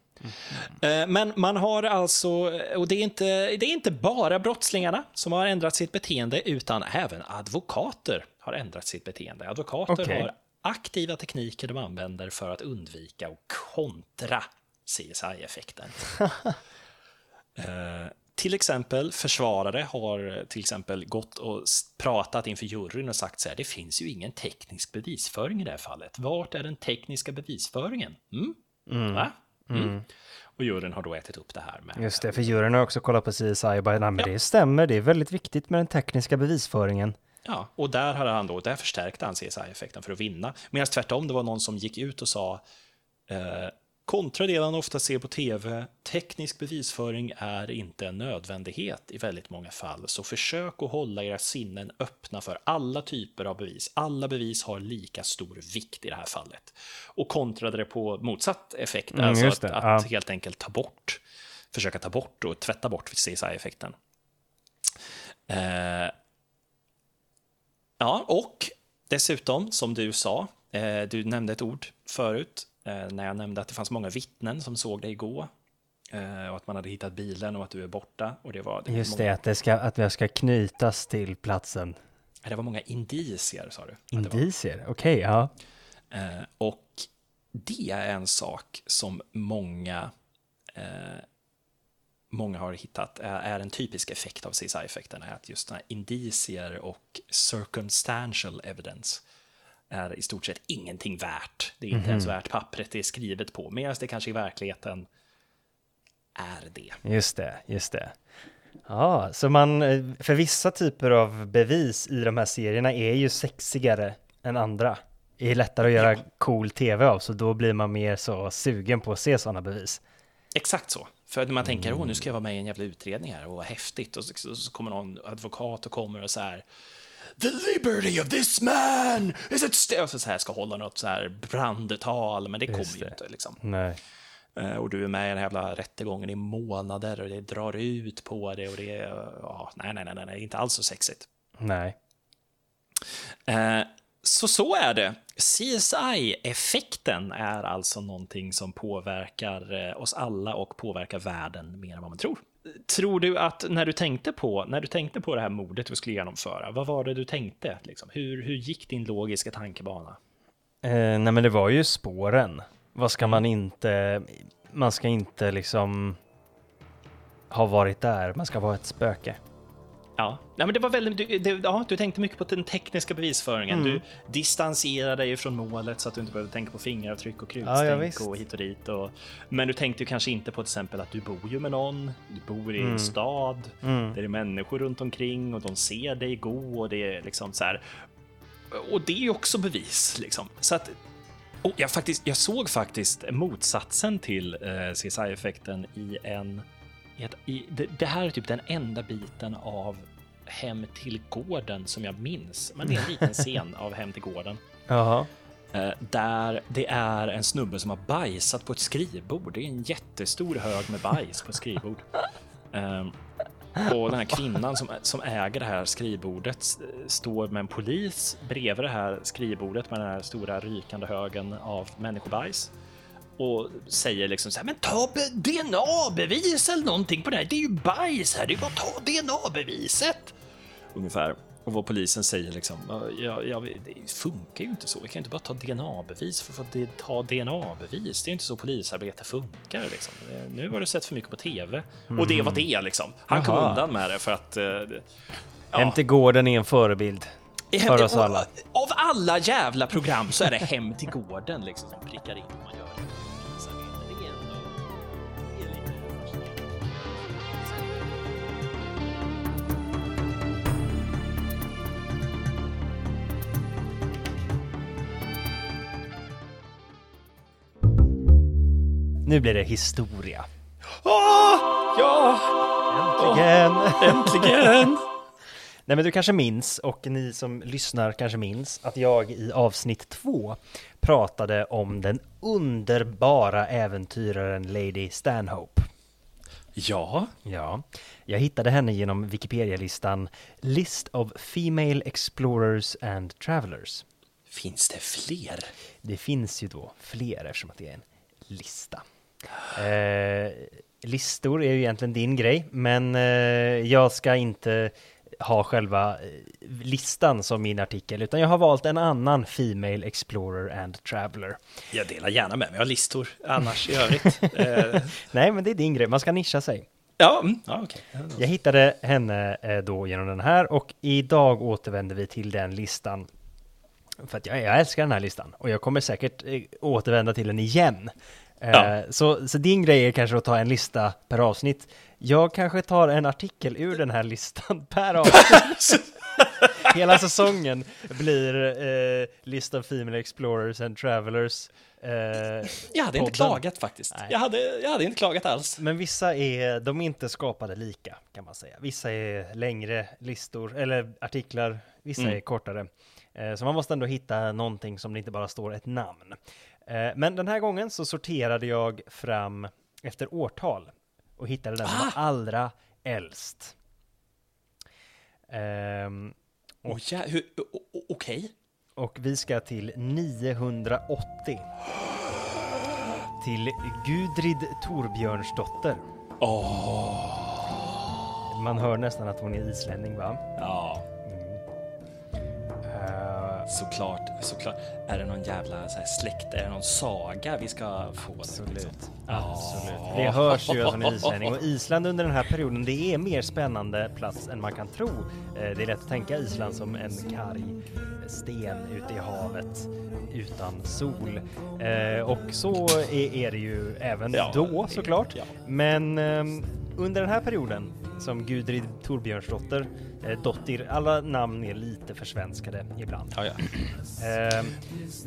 Eh, Men man har alltså, och det är, inte, det är inte bara brottslingarna som har ändrat sitt beteende, utan även advokater har ändrat sitt beteende. Advokater Okej. har aktiva tekniker de använder för att undvika och kontra CSI-effekten. [laughs] Till exempel försvarare har till exempel gått och pratat inför juryn och sagt så här, det finns ju ingen teknisk bevisföring i det här fallet. Vart är den tekniska bevisföringen? Mm? Va? Mm. Och juryn har då ätit upp det här med... Just det, för juryn har också kollat på CSI och bara, nej men det stämmer, det är väldigt viktigt med den tekniska bevisföringen. Ja, och där hade han då, där förstärkte han CSI-effekten för att vinna. Medan tvärtom, det var någon som gick ut och sa eh, kontra det man ofta ser på tv, teknisk bevisföring är inte en nödvändighet i väldigt många fall, så försök att hålla era sinnen öppna för alla typer av bevis. Alla bevis har lika stor vikt i det här fallet. Och kontrade det på motsatt effekt, Mm, alltså att, att ja. helt enkelt ta bort, försöka ta bort och tvätta bort CSI-effekten. Eh, Ja, och dessutom, som du sa, eh, du nämnde ett ord förut, när jag nämnde att det fanns många vittnen som såg dig gå, eh, och att man hade hittat bilen och att du är borta. Och det var, det Just många, det, att, det ska, att vi ska knytas till platsen. Det var många indicier, sa du. Indicier, okej, ja. Eh, och det är en sak som många, eh, många har hittat är, en typisk effekt av CSI-effekten, är att just den indicier och circumstantial evidence är i stort sett ingenting värt. Det är inte ens värt pappret det är skrivet på, medan det kanske i verkligheten är det. Just det, just det. Ja, så man, eh, för vissa typer av bevis i de här serierna är ju sexigare än andra. Det är lättare att göra Ja. cool tv av, så då blir man mer så sugen på att se sådana bevis. Exakt så. För när man tänker, åh, nu ska jag vara med i en jävla utredning här och vad häftigt. Och så, så kommer någon advokat och kommer och så här, The liberty of this man is stake. Och så, här ska hålla något så här brandtal, men det kommer ju inte liksom. Nej. Eh, Och du är med i den här jävla rättegången i månader och det drar ut på det och det är, ja, nej, nej, nej, nej, nej, inte alls så sexigt. Nej. Eh, Så så är det. CSI-effekten är alltså någonting som påverkar eh, oss alla och påverkar världen mer än vad man tror. Tror du att när du tänkte på, när du tänkte på det här mordet du skulle genomföra, vad var det du tänkte? Liksom? Hur, hur gick din logiska tankebana? Eh, nej men det var ju spåren. Vad ska man inte, man ska inte liksom ha varit där, man ska vara ett spöke. Ja, ja men det var väldigt, du, det, ja, du tänkte mycket på den tekniska bevisföringen. Mm. Du distanserade dig från målet så att du inte behövde tänka på fingeravtryck och Ja, ja, krutstänk visst. och hit och dit. Och, men du tänkte ju kanske inte på till exempel att du bor ju med någon, du bor i en stad, Mm. där det är människor runt omkring och de ser dig gå och det är liksom så här. Och det är ju också bevis liksom. Så att jag, faktiskt, jag såg faktiskt motsatsen till eh, CSI-effekten i en... I ett, i, det, det här är typ den enda biten av Hem till gården som jag minns. Men det är en liten [laughs] scen av Hem till gården. Jaha. Eh, där det är en snubbe som har bajsat på ett skrivbord. Det är en jättestor hög med bajs på ett skrivbord. [laughs] Eh, och den här kvinnan som, som äger det här skrivbordet står med en polis bredvid det här skrivbordet med den här stora rykande högen av människobajs. Och säger liksom så här, men ta be- DNA-bevis eller någonting på det här. Det är ju bajs här, det är bara att ta DNA-beviset. Ungefär. Och vad polisen säger liksom, ja, ja, det funkar ju inte så. Vi kan ju inte bara ta DNA-bevis för att ta DNA-bevis. Det är inte så polisarbete funkar liksom. Eh, Nu har du sett för mycket på TV. Och det var det liksom. Han kom Jaha. undan med det för att... eh, det- Hem till gården är en förebild för oss alla. Av alla jävla program så är det Hem till gården liksom som prickar in. Man gör det. Nu blir det historia. Åh, ja, Äntligen! äntligen! [laughs] Nej men du kanske minns, och ni som lyssnar kanske minns, att jag i avsnitt två pratade om den underbara äventyraren Lady Stanhope. Ja, Ja, jag hittade henne genom Wikipedia-listan List of Female Explorers and Travelers. finns det fler? Det finns ju då fler eftersom att det är en lista. Eh, listor är ju egentligen din grej, men eh, jag ska inte ha själva eh, listan som min artikel, utan jag har valt en annan Female Explorer and Traveler. Jag delar gärna med mig av listor annars i [laughs] övrigt. Eh, Nej, men det är din grej, man ska nischa sig. ja, mm, ja okej. Jag hittade henne eh, då genom den här och idag återvänder vi till den listan. För att jag, jag älskar den här listan och jag kommer säkert eh, återvända till den igen. Eh, Ja. så, så din grej är kanske att ta en lista per avsnitt. Jag kanske tar en artikel ur den här listan [laughs] per avsnitt. [laughs] Hela säsongen blir eh, List of Female Explorers and Travelers. Eh, Jag hade inte podden. klagat faktiskt. Nej. Jag hade, jag hade inte klagat alls. Men vissa är, de är inte skapade lika kan man säga. Vissa är längre listor eller artiklar, vissa Mm. är kortare. Eh, Så man måste ändå hitta någonting som det inte bara står ett namn. Eh, Men den här gången så sorterade jag fram efter årtal och hittade den som var allra äldst. Ehm, Oh, ja, Okej. Och vi ska till 980. Till Gudrid Torbjörnsdotter. Man hör nästan att hon är islänning va? Ja, Eh, såklart, såklart. Är det någon jävla så här, släkt, är det någon saga vi ska få? absolut. Ja. Absolut. Det hörs ju hon är islänning och Island under den här perioden det är mer spännande plats än man kan tro. Eh, Det är lätt att tänka Island som en karg sten ute i havet utan sol. Eh, Och så är det ju även Ja, då såklart. ja. Men ehm, under den här perioden som Gudrid Torbjörnsdotter, Dottir, alla namn är lite försvenskade ibland. Ja, ja. Ehm,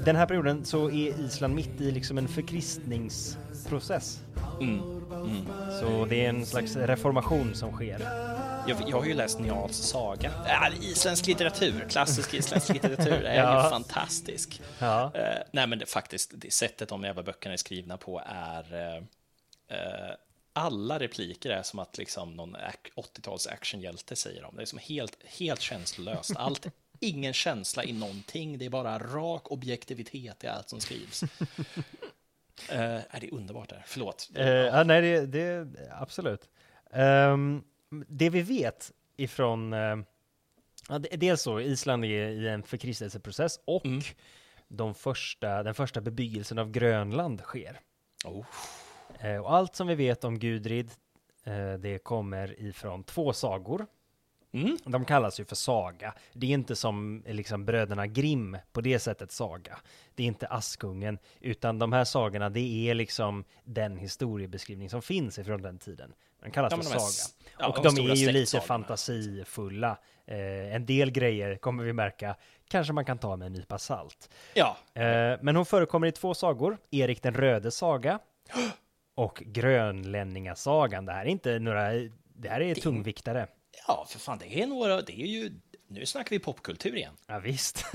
den här perioden så är Island mitt i liksom en förkristningsprocess. Mm. Mm. Så det är en slags reformation som sker. Jag, jag har ju läst Njals saga. Ja, isländsk litteratur, klassisk isländsk litteratur, är [laughs] Ja. ju fantastisk. Ja. Eh, nej, men det, faktiskt, det sättet de jävla böckerna är skrivna på är... eh, eh, alla repliker är som att liksom någon ac- 80-tals actionhjälte säger dem. Det är som helt, helt känslolöst. Allt, [laughs] ingen känsla i någonting. Det är bara rak objektivitet i allt som skrivs. [laughs] Eh, är det är underbart där. Förlåt. Eh, ja, nej, det, det absolut. Ehm, det vi vet ifrån, uh, ja, det- dels så, Island är i en förkristelseprocess och Mm. de första, den första bebyggelsen av Grönland sker. Oh. Eh, och allt som vi vet om Gudrid, eh, det kommer ifrån två sagor. Mm. De kallas ju för saga. Det är inte som eh, liksom bröderna Grimm på det sättet saga. Det är inte Askungen, utan de här sagorna, det är liksom den historiebeskrivning som finns ifrån den tiden. De kallas Ja, för de saga. ja, och de de, är ju lite fantasifulla. Eh, en del grejer kommer vi märka, kanske man kan ta med en nypa salt. Ja, Eh, men hon förekommer i två sagor, Erik den röde saga [gasps] och Grönlänningasagan. Det här är inte några, det här är tungviktare. ja, för fan, det är några, det är ju, nu snackar vi popkultur igen. Ja visst. [laughs]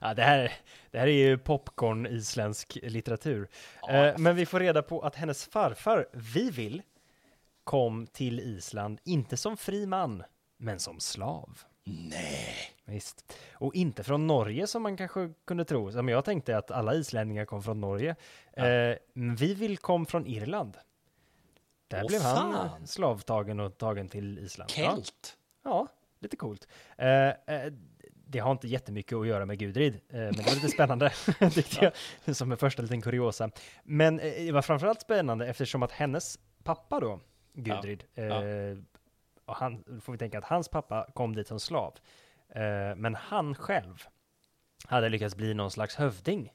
Ja, det, här, det här är ju popcorn isländsk litteratur. Eh, men vi får reda på att hennes farfar, Vivil, kom till Island, inte som fri man, men som slav. Nej. Visst. Och inte från Norge som man kanske kunde tro. Som jag tänkte att alla islänningar kom från Norge. Eh, men Vivil kom från Irland. Där Åh, blev han fan. slavtagen och tagen till Island. Ja. Kelt. Ja, lite coolt. Eh, eh, det har inte jättemycket att göra med Gudrid, eh, men det var lite spännande [laughs] tyckte jag, som en första liten kuriosa. Men eh, det var framförallt spännande eftersom att hennes pappa då, Gudrid, Ja. eh, och han, får vi tänka att hans pappa kom dit som slav, men han själv hade lyckats bli någon slags hövding.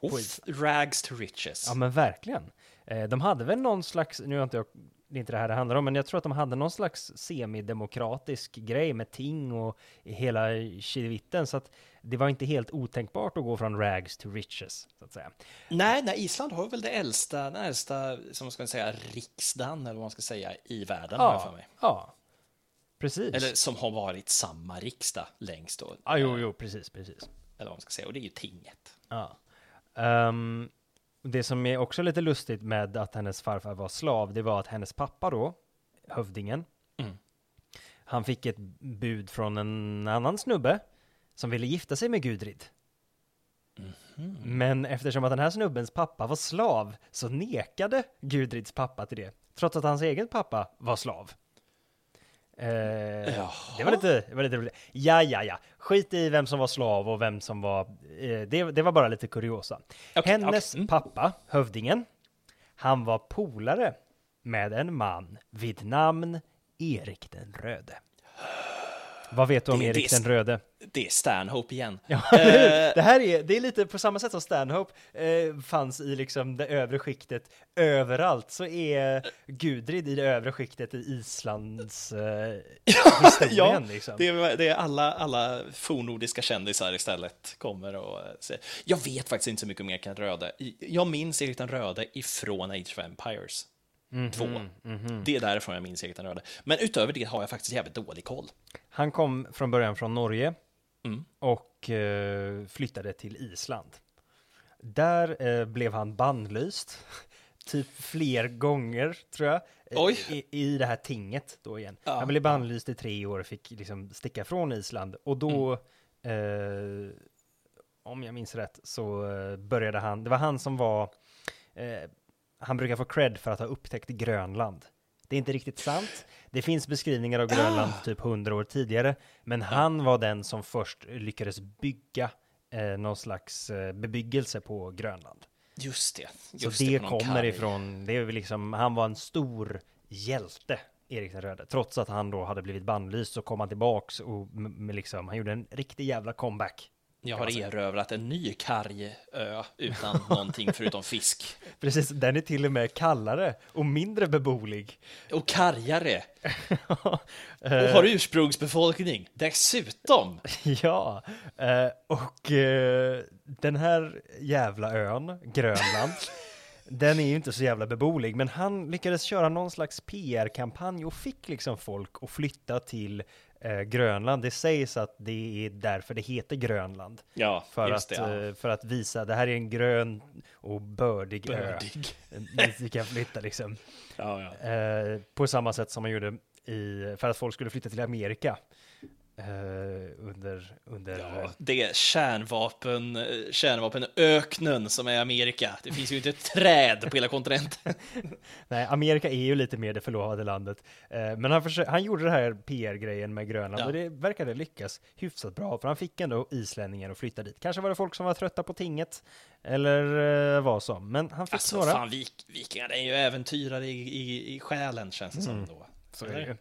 Off, rags to riches. Ja men verkligen. Eh, de hade väl någon slags, nu har inte jag, det är inte det här det handlar om, men jag tror att de hade någon slags semidemokratisk grej med ting och hela kivitten, så att det var inte helt otänkbart att gå från rags to riches, så att säga. Nej, nej, Island har väl det äldsta, den äldsta, som man ska säga, riksdagen, eller vad man ska säga, i världen, jag för Ja, mig. ja. Precis. Eller som har varit samma riksdag längst då. ja, jo, jo, precis, precis. Eller vad man ska säga, och det är ju tinget. Ja. Ehm, det som är också lite lustigt med att hennes farfar var slav, det var att hennes pappa då, hövdingen, Mm. han fick ett bud från en annan snubbe som ville gifta sig med Gudrid. Mhm. Men eftersom att den här snubbens pappa var slav så nekade Gudrids pappa till det, trots att hans egen pappa var slav. Eh, det, var lite, det var lite roligt. Ja, ja, ja. Skit i vem som var slav och vem som var... Eh, det, det var bara lite kuriosa. Okej, Hennes okej, mm. pappa, hövdingen, han var polare med en man vid namn Erik den röde. Vad vet du om Det- Erik det- den röde? Det är Stanhope igen. Ja, Eh, [laughs] det här är, det är lite på samma sätt som Stanhope eh, fanns i liksom det övre skiktet överallt så är Gudrid i det övre skiktet i Islands eh, [laughs] historien ja, liksom. det är, det är alla, alla fornordiska kändisar istället kommer och eh, säger. Jag vet faktiskt inte så mycket om Erik den röde. Jag minns Erik den röde ifrån Age of Empires 2. Mhm, Det är därifrån jag minns Erik den röde. Men utöver det har jag faktiskt jävligt dålig koll. Han kom från början från Norge Mm. och eh, flyttade till Island. Där eh, blev han bannlyst, [laughs] typ fler gånger tror jag, eh, Oj. I, i det här tinget då igen. Ja, han blev bannlyst i tre år och fick liksom sticka från Island och då, Mm. eh, om jag minns rätt, så eh, började han, det var han som var, eh, han brukar få cred för att ha upptäckt Grönland. Det är inte riktigt sant. Det finns beskrivningar av Grönland typ hundra år tidigare, men han var den som först lyckades bygga eh, någon slags eh, bebyggelse på Grönland. Just det. Så Just det, på någon kommer ifrån, det är liksom, han var en stor hjälte, Erik den röde. Trots att han då hade blivit bannlyst så kom han tillbaks och liksom, han gjorde en riktig jävla comeback. Jag har erövrat en ny karg ö utan [laughs] någonting förutom fisk. Precis, den är till och med kallare och mindre beboelig. Och kargare. [laughs] Och har ursprungsbefolkning. Dessutom. [laughs] Ja, eh, och eh, den här jävla ön, Grönland, den är ju inte så jävla beboelig, men han lyckades köra någon slags PR-kampanj och fick liksom folk att flytta till eh, Grönland. Det sägs att det är därför det heter Grönland. Ja, För, att, det. Ja. eh, för att visa, det här är en grön och bördig, Bördig. [laughs] ö. Vi kan flytta liksom. Ja, ja. Eh, på samma sätt som man gjorde i, för att folk skulle flytta till Amerika. Eh, under... under Ja, det är kärnvapen, eh, kärnvapenöknen som är Amerika. Det finns ju inte ett träd på hela kontinenten. [laughs] Nej, Amerika är ju lite mer det förlovade landet. Eh, men han, försö- han gjorde det här PR-grejen med Grönland Ja. och det verkade lyckas hyfsat bra, för han fick ändå islänningar att flytta dit. Kanske var det folk som var trötta på tinget, eller vad som, men han fick Alltså, några. fan, vik, vikingar är ju äventyrare i, i, i själen, känns det som då. Mm. Så är det ju.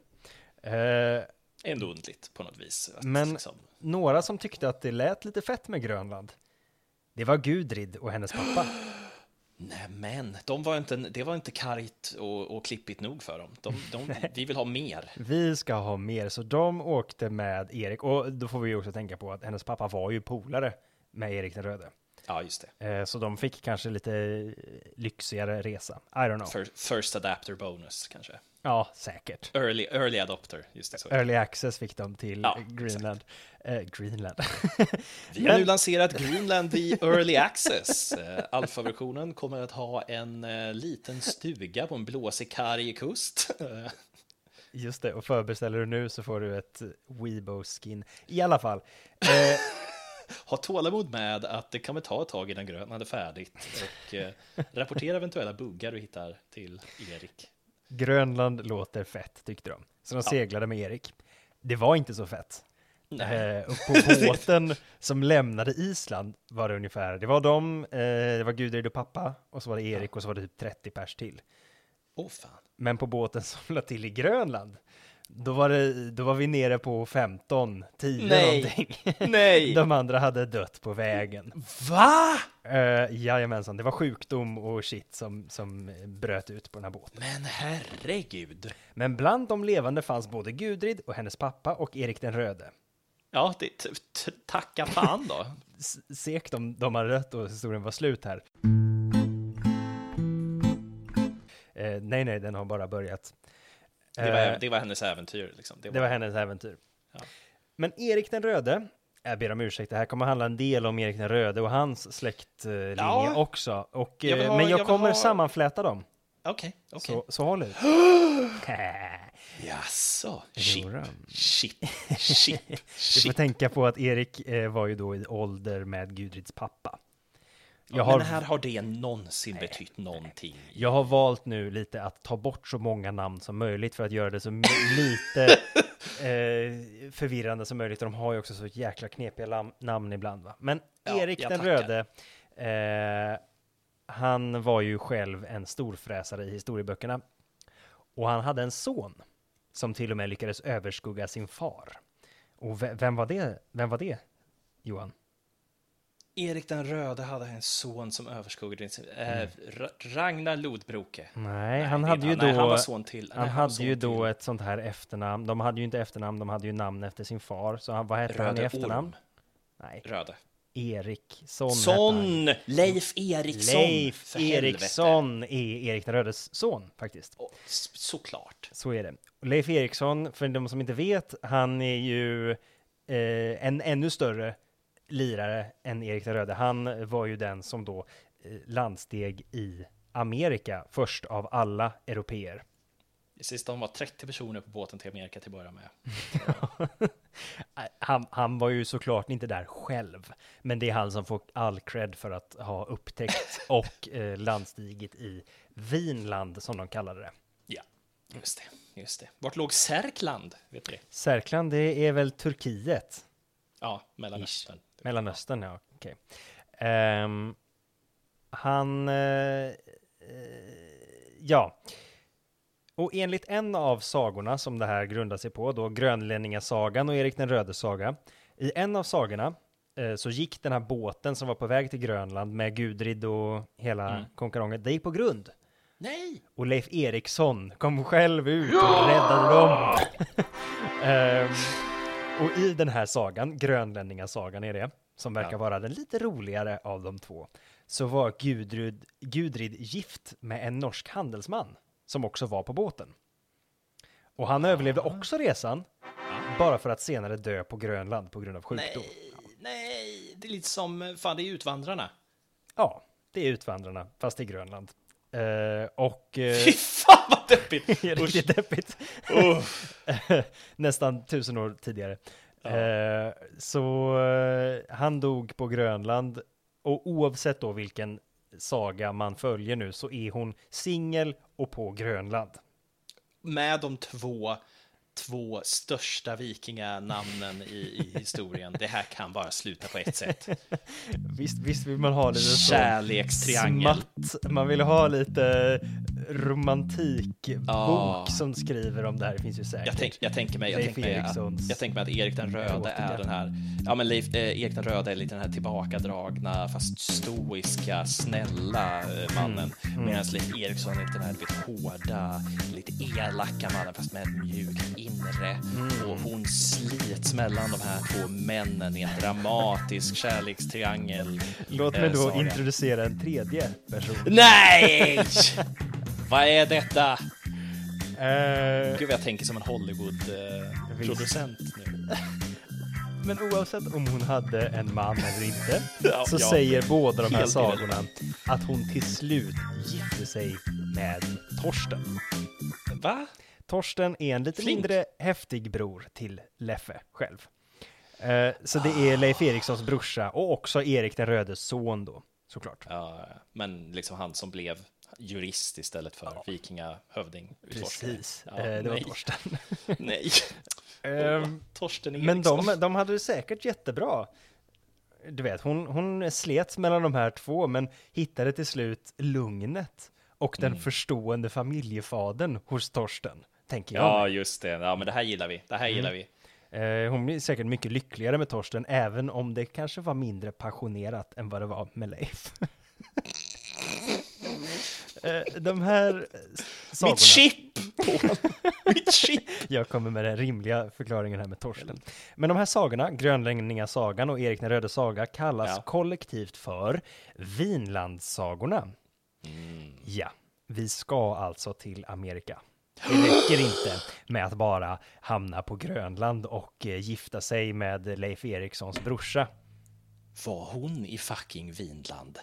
Ändå undligt på något vis. Men- liksom, några som tyckte att det lät lite fett med Grönland, det var Gudrid och hennes pappa. [gasps] nej men, de var inte, det var inte kargt och, och klippigt nog för dem. De, de, [laughs] vi vill ha mer. Vi ska ha mer, så de åkte med Erik, och då får vi ju också tänka på att hennes pappa var ju polare med Erik den röde. Ja, just det. Eh, Så de fick kanske lite lyxigare resa. I don't know. Fir- First adapter bonus kanske. Ja, säkert. Early, early adopter, just det. Så. Early access fick de till Ja, Greenland. Eh, Greenland. Vi har nu lanserat Greenland i Early Access. Eh, Alfa-versionen kommer att ha en eh, liten stuga på en blåsig karg kust. Eh, Just det, och förbeställer du nu så får du ett Weibo-skin. I alla fall. Eh, [laughs] ha tålamod med att det kan väl ta ett tag innan Grönland är färdigt och eh, rapportera eventuella buggar du hittar till Erik. Grönland låter fett, tyckte de. Så de Ja. seglade med Erik. Det var inte så fett. Eh, och på [laughs] båten som lämnade Island var det ungefär, det var de, eh, det var Gudrid och pappa, och så var det Erik och så var det typ 30 pers till. Åh fan. Men på båten som lade till i Grönland, då var, det, då var vi nere på 15, 10 Nej. någonting. [laughs] Nej! De andra hade dött på vägen. Va? Uh, jajamensan, det var sjukdom och shit som, som bröt ut på den här båten. Men herregud. Men bland de levande fanns både Gudrid och hennes pappa och Erik den röde. Ja, det, tacka fan då. [laughs] S- Sek de, de har dött och historien var slut här. Eh, nej, nej, den har bara börjat. Det var, Eh, det var hennes äventyr. Liksom. det var hennes äventyr. Ja. Men Erik den röde, jag ber om ursäkt, det här kommer handla en del om Erik den röde och hans släktlinje Ja. också. Och, Jag eh, ha- men jag, jag kommer ha- sammanfläta dem. Okej, okej. Så, så håll ut. [gasps] Jaså? Shit, Jodå. shit, [laughs] shit, Du får tänka på att Erik eh, var ju då i ålder med Gudrids pappa. Jag har, Men här har det någonsin betytt någonting. jag har valt nu lite att ta bort så många namn som möjligt för att göra det så [laughs] lite eh, förvirrande som möjligt. De har ju också så jäkla knepiga namn ibland. Va? Men Ja, Erik den tackar. röde, eh, han var ju själv en storfräsare i historieböckerna. Och han hade en son som till och med lyckades överskugga sin far. Och ve- vem var det? Vem var det, Johan? Erik den röde hade en son som överskuggade sin... Eh, Ra- Ragnar Lodbroke. Nej, han det- hade ju nej, då... han var son till. Han nej, hade son ju då till ett sånt här efternamn. De hade ju inte efternamn, de hade ju namn efter sin far. Så han, vad hette han i Röde efternamn? Orm. Nej, Röde. Hette han. Son! Leif Eriksson! Leif. Eriksson är Erik den rödes son faktiskt. S- såklart. Så är det. Leif Eriksson, för de som inte vet, han är ju eh, en ännu större lirare än Erik den röde. Han var ju den som då eh, landsteg i Amerika först av alla europeer. Det sista de var 30 personer på båten till Amerika till att börja med. [laughs] Han, han var ju såklart inte där själv, men det är han som får all cred för att ha upptäckt [laughs] och eh, landstigit i Vinland, som de kallade det. Ja, just det. Just det. Vart låg Särkland? Vet du det? Särkland, det är väl Turkiet? Ja, Mellanöstern. Mellanöstern, ja. Okej. Ehm, han... eh, ja. Och enligt en av sagorna som det här grundar sig på, då Grönlänningasagan och Erik den röde saga. I en av sagorna eh, så gick den här båten som var på väg till Grönland med Gudrid och hela Mm. konkarongen, det gick på grund. Nej! Och Leif Eriksson kom själv ut och räddade dem. [laughs] Ehm, och i den här sagan, Grönlänningasagan är det, som verkar Ja. vara den lite roligare av de två, så var Gudrud, Gudrid gift med en norsk handelsman som också var på båten. Och han överlevde också resan, bara för att senare dö på Grönland på grund av sjukdom. Nej, nej, det är lite som, fan det är Utvandrarna. Ja, det är Utvandrarna, fast i Grönland. Eh, och... eh, [laughs] Fy fan vad deppigt! Riktigt deppigt. [laughs] [laughs] Nästan tusen år tidigare. Eh, så eh, han dog på Grönland och oavsett då vilken saga man följer nu så är hon singel och på Grönland. Med de två, två största vikinganamnen i, i historien. Det här kan bara sluta på ett sätt. Visst, visst vill man ha lite Kärlekstriangel. smatt. Man vill ha lite romantikbok Ja. som skriver om det här. Det finns ju säkert. Jag, tänk, jag, tänker mig, jag, tänker mig, att, jag tänker mig att Erik den röde är den här, ja men Leif, eh, Erik den röde är lite den här tillbakadragna fast stoiska, snälla eh, mannen. Mm. Medan Leif Eriksson är den här lite hårda, lite elaka mannen fast med ett mjukt inre. Mm. Och hon slits mellan de här två männen i en dramatisk kärlekstriangel. Låt eh, mig då saga. introducera en tredje person. Nej! Vad är detta? Eh, Gud, jag tänker som en Hollywood-producent nu. men oavsett om hon hade en man eller inte Ja, så ja. säger båda de här Helt sagorna att hon till slut gifte sig med Torsten. Va? Torsten är en lite Flink. mindre häftig bror till Leffe själv. Eh, så det är Leif Erikssons brorsa och också Erik den rödes son då, såklart. Ja, men liksom han som blev jurist istället för vikingahövding. utforskare. Precis, Ja, Eh, det var nej. Torsten. [laughs] Nej. [laughs] Torsten Men Eriksson. de, de hade det säkert jättebra. Du vet, hon, hon slet mellan de här två, men hittade till slut lugnet och den Mm. förstående familjefadern hos Torsten, tänker jag. Ja, just det. Ja, men det här gillar vi. Det här gillar vi. Eh, hon blir säkert mycket lyckligare med Torsten, även om det kanske var mindre passionerat än vad det var med Leif. [laughs] eh, de här sagorna... Mitt chip! [laughs] Mitt chip! Jag kommer med den rimliga förklaringen här med Torsten. Men de här sagorna, Grönlänningasagan och Erik den röde saga, kallas Ja. kollektivt för Vinlandssagorna. Mm. Ja, vi ska alltså till Amerika. Det räcker inte med att bara hamna på Grönland och eh, gifta sig med Leif Erikssons brorsa. Var hon i fucking Vinland?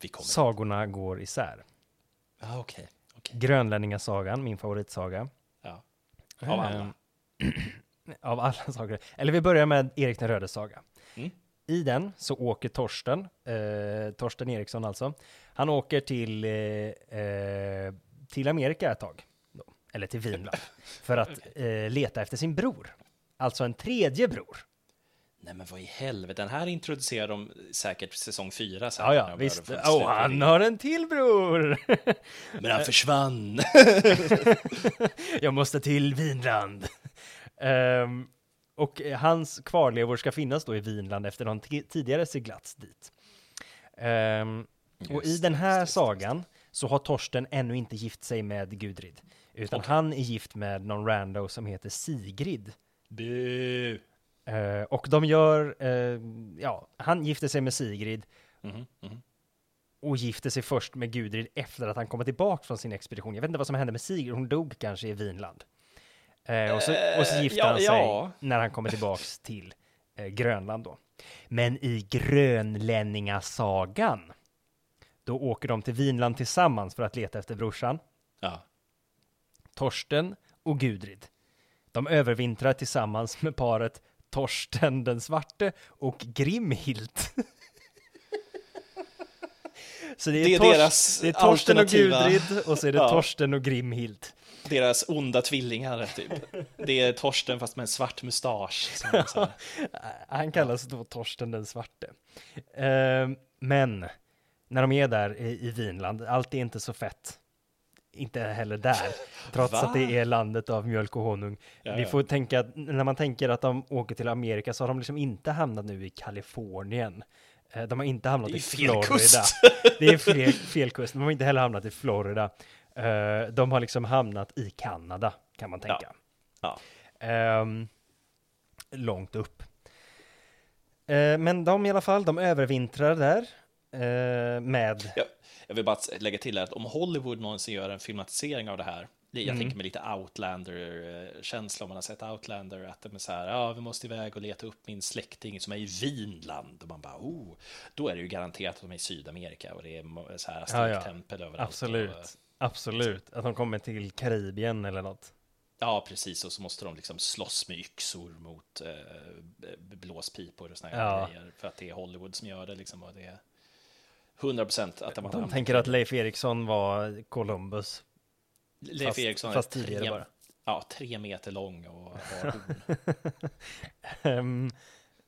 Vi kommer. Sagorna går isär. Ja, okej. okej. Grönlänningasagan, min favoritsaga. Ja. Av alla. Ehm, [clears throat] av alla sagor. Eller vi börjar med Erik den röde saga. Mm. I den så åker Torsten, eh, Torsten Eriksson alltså, han åker till, eh, eh, till Amerika ett tag, då, eller till Vinland, [laughs] för att eh, leta efter sin bror. Alltså en tredje bror. Nej, men vad i helvete. Den här introducerar de säkert säsong fyra sen. Ja, ja, visst. slutlig han har en till bror! [laughs] Men han försvann. [laughs] Jag måste till Vinland. Ehm, och eh, hans kvarlevor ska finnas då i Vinland efter någon ti- tidigare seglats dit. Ehm, och i den här sagan så har Torsten ännu inte gift sig med Gudrid, utan Okej. han är gift med någon rando som heter Sigrid. Bu. Eh, och de gör, eh, ja, han gifter sig med Sigrid Mhm, mhm. och gifter sig först med Gudrid efter att han kommer tillbaka från sin expedition. Jag vet inte vad som hände med Sigrid, hon dog kanske i Vinland. Eh, och, så, och så gifter ja, han sig ja. när han kommer tillbaks till Grönland då. Men i Grönlänningasagan, då åker de till Vinland tillsammans för att leta efter brorsan. Ja. Torsten och Gudrid. De övervintrar tillsammans med paret Torsten den svarte och Grimhild. [laughs] Så det är, Det är Tors- deras det är Torsten och Gudrid och så är det [laughs] Ja. Torsten och Grimhild. Deras onda tvillingar, typ. Det är Torsten fast med en svart mustasch. [laughs] Han kallas då Torsten den svarte. Ehm, men när de är där i, i Vinland, allt är inte så fett. Inte heller där, [laughs] trots Va? att det är landet av mjölk och honung. Ja, Vi ja. får tänka när man tänker att de åker till Amerika så har de liksom inte hamnat nu i Kalifornien. Eh, De har inte hamnat i Florida. kust. [laughs] Det är fel, fel kust. De har inte heller hamnat i Florida. Eh, De har liksom hamnat i Kanada, kan man tänka. Ja. Ehm, långt upp. Eh, men de i alla fall, de övervintrar där med... Jag, jag vill bara lägga till att om Hollywood någonsin gör en filmatisering av det här, jag Mm. tänker mig lite Outlander-känsla om man har sett Outlander, att de är så här, ja, vi måste iväg och leta upp min släkting som är i Vinland. Och man bara, oh, då är det ju garanterat att de är i Sydamerika och det är så här Ja, ja. aztektempel överallt. Absolut, Och, absolut. Att de kommer till Karibien eller något. Ja, precis. Och så måste de liksom slåss med yxor mot eh, blåspipor och såna här Ja. grejer. För att det är Hollywood som gör det. Liksom, och det är 100 procent att de, De tänker att Leif Eriksson var Columbus. Leif fast- Eriksson fast tidigare tre, bara. Ja, tre meter lång och har horn. [laughs] Ehm,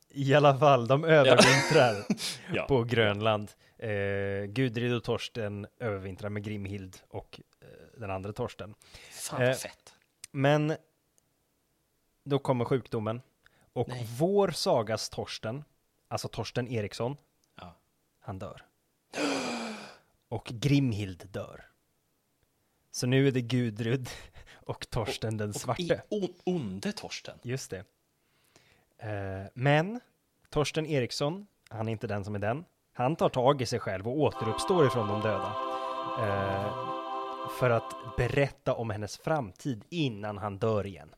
I alla fall, de övervintrar [laughs] Ja. på Grönland. Eh, Gudrid och Torsten övervintrar med Grimhild och eh, den andra Torsten. Fan Eh, vad fett. Men då kommer sjukdomen och Nej. vår sagas Torsten, alltså Torsten Eriksson, Ja. han dör. Och Grimhild dör. Så nu är det Gudrud [laughs] och Torsten den Och svarte. i, on, onde Torsten. Just det. Eh, men Torsten Eriksson, han är inte den som är den. Han tar tag i sig själv och återuppstår ifrån de döda. Eh, för att berätta om hennes framtid innan han dör igen.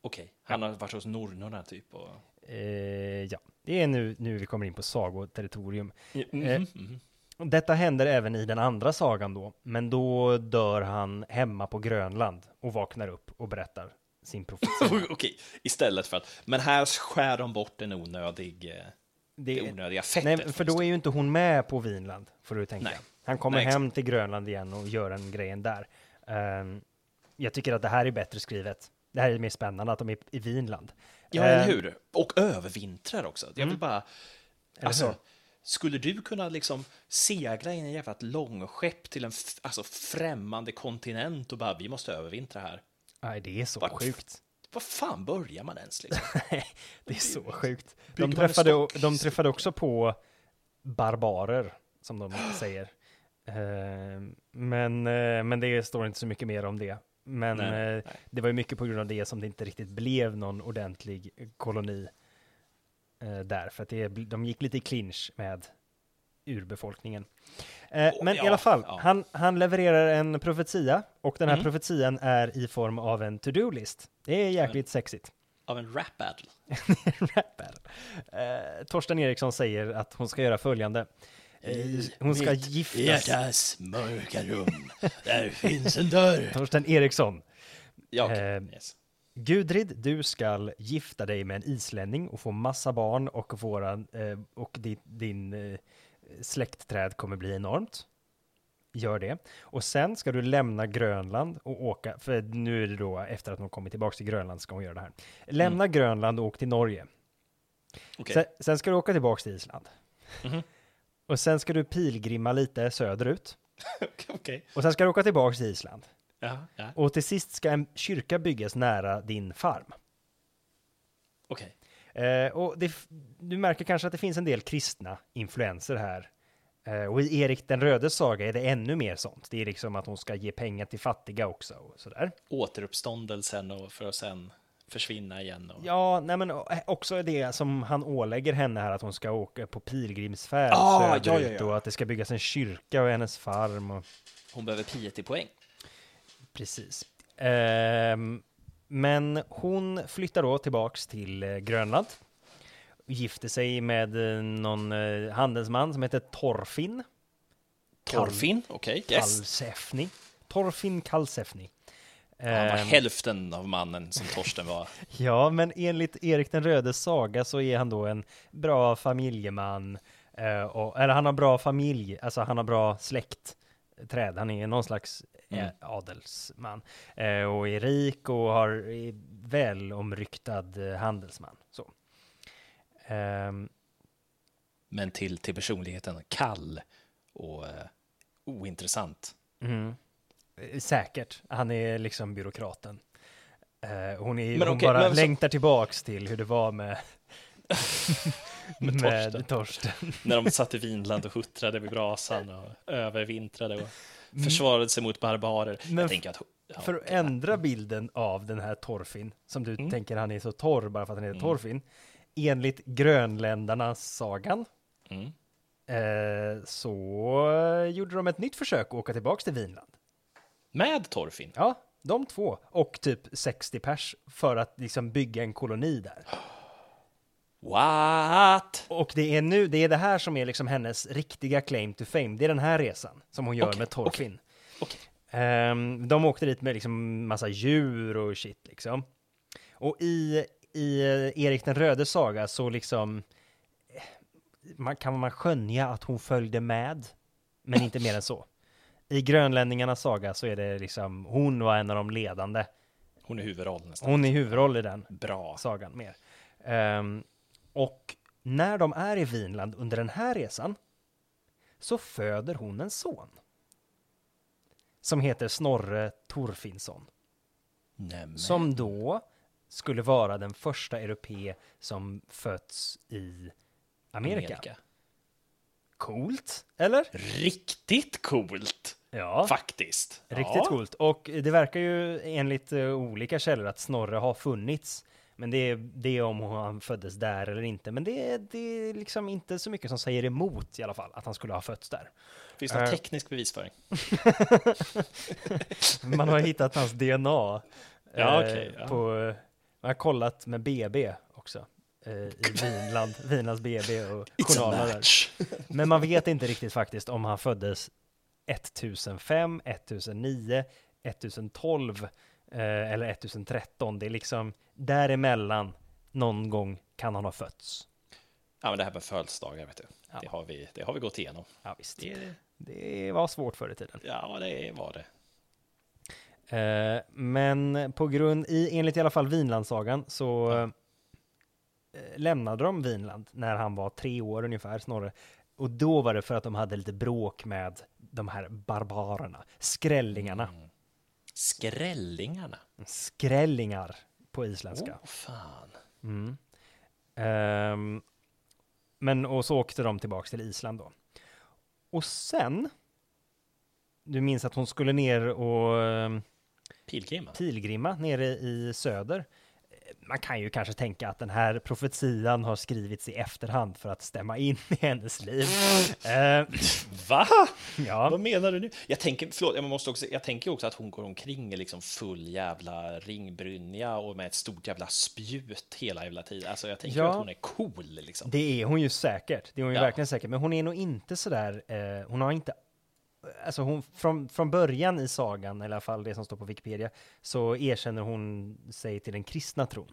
Okej, han har varit hos nornorna typ. Och... Eh, ja, det är nu, nu vi kommer in på sagoterritorium. Mhm, Eh, mhm. Detta händer även i den andra sagan då, men då dör han hemma på Grönland och vaknar upp och berättar sin profetia. [laughs] Okej, istället för att... Men här skär de bort en onödig, eh, det Det, onödiga fettet. nej, för då är ju inte hon med på Vinland, får du tänka. Nej. Han kommer Nej, hem till Grönland igen och gör en grejen där. Ehm, jag tycker att det här är bättre skrivet. Det här är mer spännande att de är i Vinland. Ja, eller hur? Och övervintrar också. Jag vill bara... Eller Alltså, skulle du kunna liksom segla i en jävla långskepp till en alltså, främmande kontinent och bara vi måste övervintra här? Nej, det är så Vart- sjukt. Var fan börjar man ens liksom? [laughs] det är så sjukt. De träffade, de träffade också på barbarer, som de [gasps] säger. Ehm, men, eh, men det står inte så mycket mer om det. Men Nej, eh, nej. det var ju mycket på grund av det som det inte riktigt blev någon ordentlig koloni eh, där. För att det, de gick lite i clinch med urbefolkningen. Eh, Åh, men i ja, alla fall, ja. han, han levererar en profetia och den här Mm. profetian är i form av en to-do-list. Det är jäkligt sexigt. Av en rap battle? [laughs] Rap battle. Eh, Torsten Eriksson säger att hon ska göra följande. Eh, hon ska giftas. Hjärtas mörka rum, där finns en dörr. [laughs] Torsten Eriksson. Ja, okej. Eh, yes. Gudrid, du skall gifta dig med en islänning och få massa barn och, våran, eh, och din, din eh, släktträd kommer bli enormt. Gör det. Och sen ska du lämna Grönland och åka, för nu är det då efter att hon kommit tillbaka till Grönland ska hon göra det här. Lämna Grönland och åk till Norge. Okej. Sen, sen ska du åka tillbaka till Island. Mhm. Och sen ska du pilgrimma lite söderut. [laughs] Okej. Och sen ska du åka tillbaka till Island. Ja, ja. Och till sist ska en kyrka byggas nära din farm. Okej. Eh, och det, du märker kanske att det finns en del kristna influenser här. Eh, och i Erik den rödes saga är det ännu mer sånt. Det är liksom att hon ska ge pengar till fattiga också och sådär. Återuppståndelsen och för att sen försvinna igen. Och... Ja, nej men eh, också det som han ålägger henne här att hon ska åka på pilgrimsfärd Ah, ja, söderut ja, ja. och att det ska byggas en kyrka och hennes farm. Och... Hon behöver piety-poäng. Precis. Ehm, men hon flyttar då tillbaks till eh, Grönland. Gifter sig med eh, någon handelsman som heter Torfin. Torfin, okej. Yes. Kalsefni. Torfin Kalsefni. Han var Ehm, hälften av mannen som Torsten var. [laughs] ja, men enligt Erik den rödes saga så är han då en bra familjeman. eh, och, eller han har bra familj, alltså han har bra släktträd. Han är någon slags eh, Mm. adelsman. Eh, och är rik och har är väl omryktad eh, handelsman. Så. Ehm, Men till, till personligheten kall och ointressant. mm. Eh, Säkert. Han är liksom byråkraten. Eh, hon är, Men hon okej, bara men så- längtar tillbaks till hur det var med, [laughs] Med med Torsten. Torsten. När de satt i [laughs] Vinland och huttrade vid brasan och övervintrade och försvarade sig mot barbarer. Men Jag tänker att... ja, För att ändra bilden av den här Torfin, som du Mm. tänker han är så torr bara för att han heter Torfin, enligt grönländarnas sagan, Mm. eh, så gjorde de ett nytt försök att åka tillbaks till Vinland. Med Torfin? Ja, de två, och typ 60 pers, för att liksom bygga en koloni där. What? Och det är nu, det är det här som är liksom hennes riktiga claim to fame, det är den här resan som hon gör Okej, med Torfin. Okej. Ehm, de åkte dit med liksom massa djur och shit liksom. Och i, i Erik den röde saga så liksom eh, man, kan man skönja att hon följde med, men inte mer än så. I grönlänningarnas saga så är det liksom, hon var en av de ledande. Hon är huvudroll nästan. Hon är huvudroll i den Bra. sagan mer. Ehm, och när de är i Vinland under den här resan så föder hon en son. Som heter Snorre Torfinsson. Nämen. Som då skulle vara den första europe som fötts i Amerika. Coolt, eller? Riktigt coolt! Ja, Faktiskt. riktigt ja. coolt. Och det verkar ju enligt eh, olika källor att Snorre har funnits. Men det är, det är om han föddes där eller inte. Men det är, det är liksom inte så mycket som säger emot i alla fall, att han skulle ha fötts där. Finns det någon Eh. teknisk bevisföring? [laughs] Man har hittat hans DNA. Ja, eh, okej, ja. På, eh, man har kollat med BB också. Eh, I Vinland, [laughs] Vinlands BB och journaler där. [laughs] Men man vet inte riktigt faktiskt om han föddes 1005, 1009, 1012 eh, eller 1013. Det är liksom däremellan någon gång kan han ha fötts. Ja, men det här med födelsedagar, vet du. Ja. Det, har vi, det har vi gått igenom. Ja, visst. Det, Det var svårt förr i tiden. ja, det var det. Eh, men på grund, i, enligt i alla fall Vinlandssagan så lämnade de Vinland när han var tre år ungefär, Snorre. Och då var det för att de hade lite bråk med de här barbarerna, skrällingarna, Skrällingarna. skrällingar på isländska. Åh, fan. Mm. Ehm, men och så åkte de tillbaks till Island då. Och sen, du minns att hon skulle ner och ehm, Pilgrimen. pilgrimma nere i söder. Man kan ju kanske tänka att den här profetian har skrivits i efterhand för att stämma in i hennes liv. [laughs] Eh, Va? ja, Vad menar du nu? Jag tänker, förlåt, jag, måste också, jag tänker också att hon går omkring i liksom full jävla ringbrynja och med ett stort jävla spjut hela jävla tiden. Alltså jag tänker Ja. att hon är cool liksom. det är hon ju säkert. Det är hon ju Ja. verkligen säkert. Men hon är nog inte sådär, eh, hon har inte Alltså hon, från, från början i sagan, eller i alla fall det som står på Wikipedia, så erkänner hon sig till den kristna tron.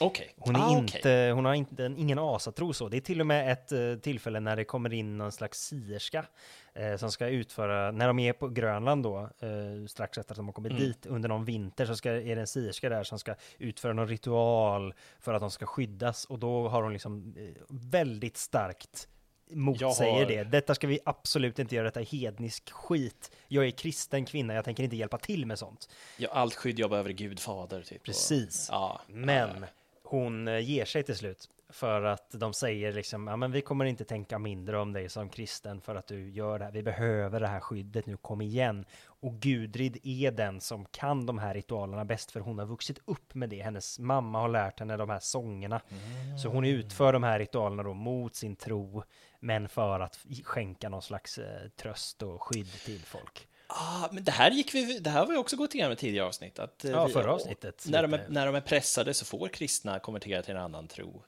Okej. Hon, är Ah, inte, okej. hon har inte, ingen asatro så. Det är till och med ett eh, tillfälle när det kommer in någon slags sierska eh, som ska utföra, när de är på Grönland då, eh, strax efter att de har kommit Mm. dit under någon vinter, så ska, är det en sierska där som ska utföra någon ritual för att de ska skyddas och då har hon liksom eh, väldigt starkt motsäger har- det. Detta ska vi absolut inte göra, detta är hednisk skit. Jag är kristen kvinna, jag tänker inte hjälpa till med sånt. Ja, allt skydd jag behöver är Gud fader. Typ. Precis. Och, ja, Men hon eh, ger sig till slut för att de säger liksom, ja men vi kommer inte tänka mindre om dig som kristen för att du gör det här. Vi behöver det här skyddet nu, kom igen. Och Gudrid är den som kan de här ritualerna bäst för hon har vuxit upp med det. Hennes mamma har lärt henne de här sångerna. Så hon utför de här ritualerna då mot sin tro, men för att skänka någon slags eh, tröst och skydd till folk. Ah, men det här gick vi, det här har vi också gått igenom i tidigare avsnitt. Att, eh, Ja, vi- förra avsnittet. När de, är, lite. när de är pressade så får kristna konvertera till en annan tro.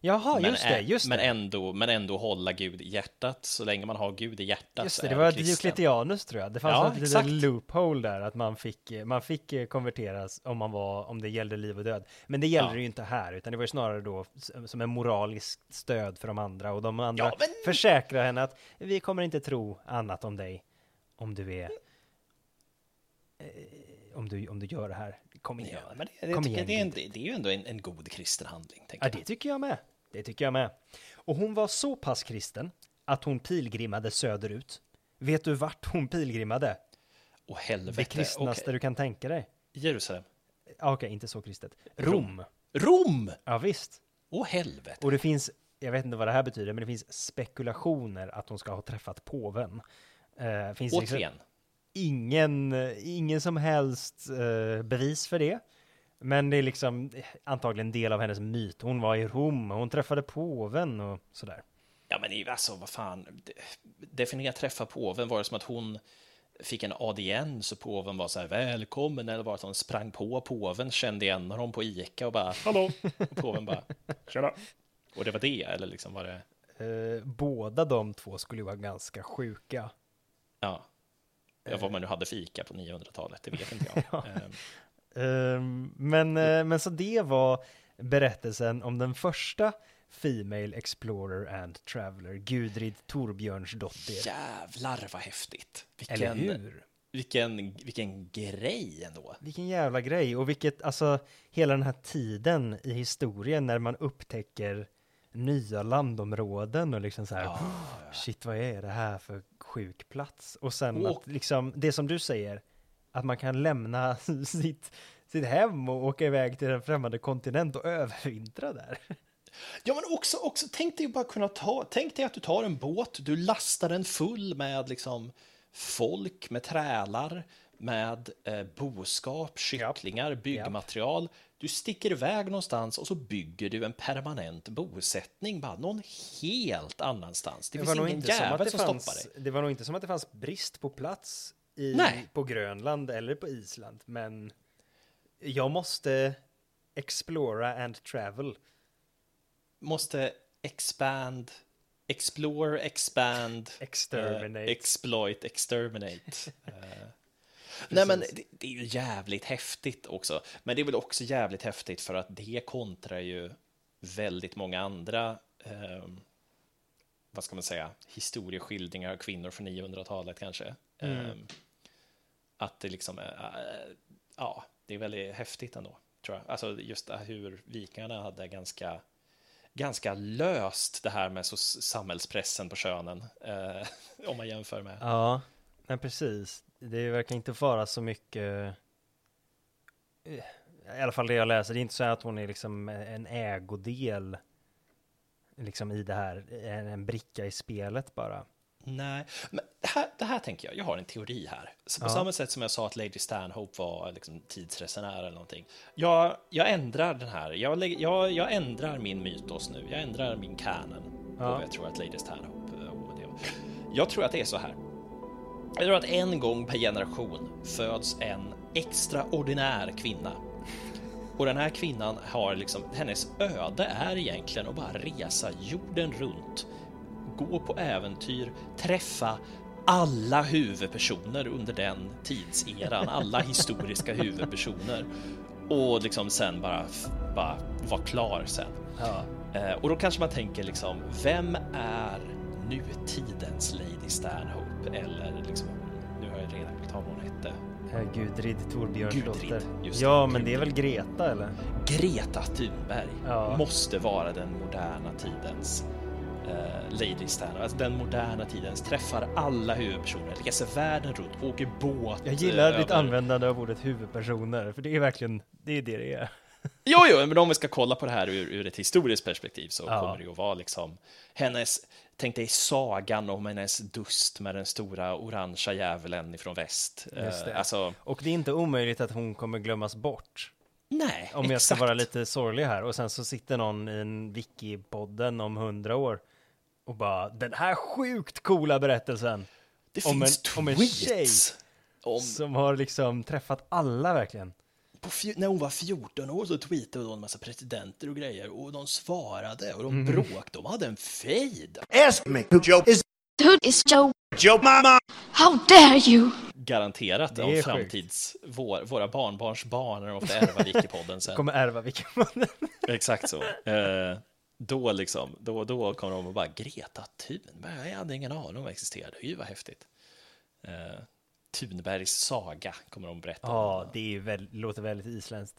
Jaha, men, just det, just men. Ändå, men ändå hålla Gud i hjärtat. Så länge man har Gud i hjärtat Just det, det var kristen. Diocletianus tror jag. Det fanns Ja, ett litet loophole där, att man fick, man fick eh, konverteras om, man var, om det gällde liv och död. Men det gällde Ja. det ju inte här, utan det var ju snarare då som en moralisk stöd för de andra. Och de andra Ja, men- försäkrar henne att vi kommer inte tro annat om dig om du är... Eh, om, du, om du gör det här. Kom igen. Ja, men det, det, Kom igen, det, är en, det är ju ändå en, en god kristen handling. Ja, det tycker jag med. Det tycker jag med. Och hon var så pass kristen att hon pilgrimmade söderut. Vet du vart hon pilgrimmade? Åh helvete. Det kristnaste Okej. du kan tänka dig. Jerusalem. Okej, inte så kristet. Rom. Rom! Ja, visst. Åh helvete. Och det finns, jag vet inte vad det här betyder, men det finns spekulationer att hon ska ha träffat påven. Eh, finns liksom Återigen. Ingen, ingen som helst eh, bevis för det. Men det är liksom eh, antagligen del av hennes myt. Hon var i Rom, och hon träffade påven och sådär. Ja, men alltså vad fan. De- Definiera träffa påven. Var det som att hon fick en audiens och påven var så här välkommen eller var det att hon sprang på påven, kände igen honom på Ica och bara hallå? Och påven bara tjena. Och det var det, eller liksom var det? Eh, båda de två skulle ju vara ganska sjuka. Ja. Ja, vad man nu hade fika på 900-talet, det vet inte jag. [laughs] Ja. Ehm, men, eh, men så det var berättelsen om den första Female Explorer and Traveler, Gudrid Torbjörnsdottir. Jävlar vad häftigt! Eller Vilken, hur? vilken, vilken grej ändå. Vilken jävla grej och vilket, alltså hela den här tiden i historien när man upptäcker nya landområden och liksom så här, Ja, shit vad är det här för sjuk plats? Och sen att liksom, det som du säger, att man kan lämna [laughs] sitt, sitt hem och åka iväg till en främmande kontinent och övervintra där. Ja, men också, också tänk dig bara kunna ta, tänk dig att du tar en båt, du lastar den full med liksom folk, med trälar, med eh, boskap, kycklingar, byggmaterial. Du sticker iväg någonstans och så bygger du en permanent bosättning bara någon helt annanstans. Det, Det finns ingen som, jävel det, som fanns, stoppar dig. det var nog inte som att det fanns brist på plats i, på Grönland eller på Island, men jag måste explora and travel. Måste expand, explore, expand, Exterminate. eh, exploit, exterminate. [laughs] Eh, Nej men det, det är ju jävligt häftigt också. Men det är väl också jävligt häftigt för att det kontrar ju väldigt många andra, eh, vad ska man säga, historieskildringar av kvinnor från 900-talet kanske. Mm. Eh, att det liksom, eh, ja, det är väldigt häftigt ändå, tror jag. Alltså just hur vikingarna hade ganska ganska löst det här med så samhällspressen på könen, eh, [laughs] om man jämför med. Ja, men precis. Det verkar inte vara så mycket, eh, i alla fall det jag läser, det är inte så att hon är liksom en ägodel liksom i det här, en, en bricka i spelet bara. Nej, men det här, det här tänker jag, jag har en teori här. Så på Ja. samma sätt som jag sa att Lady Stanhope var liksom tidsresenär eller någonting. Jag, jag ändrar den här, jag, jag, jag ändrar min mytos nu, jag ändrar min canon Ja. vad jag tror att Lady Stanhope eh, och det var. Jag tror att det är så här. Jag tror att en gång per generation föds en extraordinär kvinna. Och den här kvinnan har liksom, hennes öde är egentligen att bara resa jorden runt, gå på äventyr, träffa alla huvudpersoner under den tidseran, alla historiska [laughs] huvudpersoner och liksom sen bara, bara vara klar sen. Ja. Eh, och då kanske man tänker liksom, vem är nutidens Lady Stanhope? Eller liksom, nu har jag redan glömt vad hon hette. Eh, Gudrid Torbjörnsdotter. Ja, men det är väl Greta eller? Greta Thunberg Ja. måste vara den moderna tidens eh, Lady Stanhope. Alltså den moderna tidens träffar alla huvudpersoner, reser världen runt, åker båt. Jag gillar eh, ditt över- användande av ordet huvudpersoner, för det är verkligen, det är det det är. [laughs] Jo, jo, men om vi ska kolla på det här ur, ur ett historiskt perspektiv så Ja. kommer det ju att vara liksom hennes, tänk dig sagan om hennes dust med den stora orangea djävulen ifrån väst. Just Eh, det. Alltså, Och det är inte omöjligt att hon kommer glömmas bort. nej, Om jag ska exakt. vara lite sorglig här. Och sen så sitter någon i en wiki-podden om hundra år och bara den här sjukt coola berättelsen Det om finns en- om en tweets tjej. Om, som har liksom träffat alla verkligen. På när hon var 14 år så tweetade hon en massa presidenter och grejer och de svarade och de Mhm. bråkade, de hade en fejd. Ask me who Joe is. Who is Joe? Joe Mama. How dare you? Garanterat om framtids, vår, våra barnbarns barn när de får ärva Wikipodden sen. [laughs] Kommer ärva wiki-podden. Exakt så. Eh, då liksom, då, då kommer de och bara Greta Thunberg, jag hade ingen aning om existerade. Gud vad häftigt. Eh, Thunbergs saga kommer de berätta. om. Ja, det är ju väl, låter väldigt isländskt.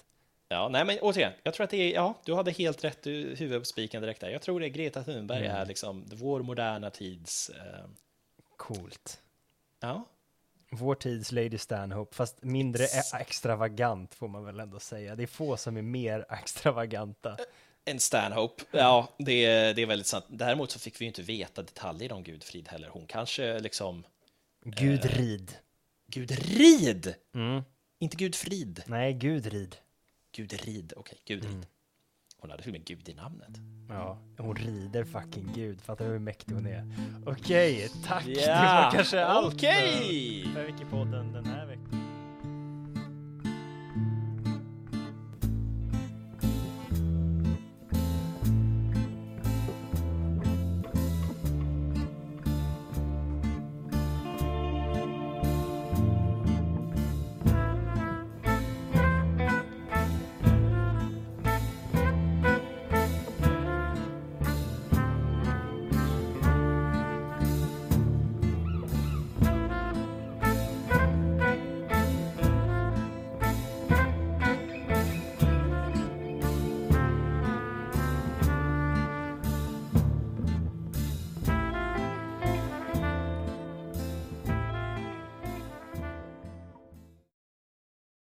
Ja, nej men återigen, jag tror att det är, ja, du hade helt rätt, du huvud på spiken direkt där. Jag tror det är Greta Thunberg Mm. är liksom vår moderna tids, eh, Coolt. ja, Vår tids Lady Stanhope, fast mindre e- extravagant får man väl ändå säga. Det är få som är mer [laughs] extravaganta. en Stanhope. Ja, det är, det är väldigt sant. Däremot så fick vi ju inte veta detaljer om Gudfrid heller. Hon kanske liksom, Gudrid. Gudrid! Mm. Inte Gudfrid. Nej, Gudrid. Gudrid, okej, Gudrid. Mm. Hon hade till och med Gud i namnet. Ja, hon rider fucking Gud. Fattar du hur mäktig hon är? Okej, tack. Ja, det var kanske allt för, för Wikipodden den här veckan.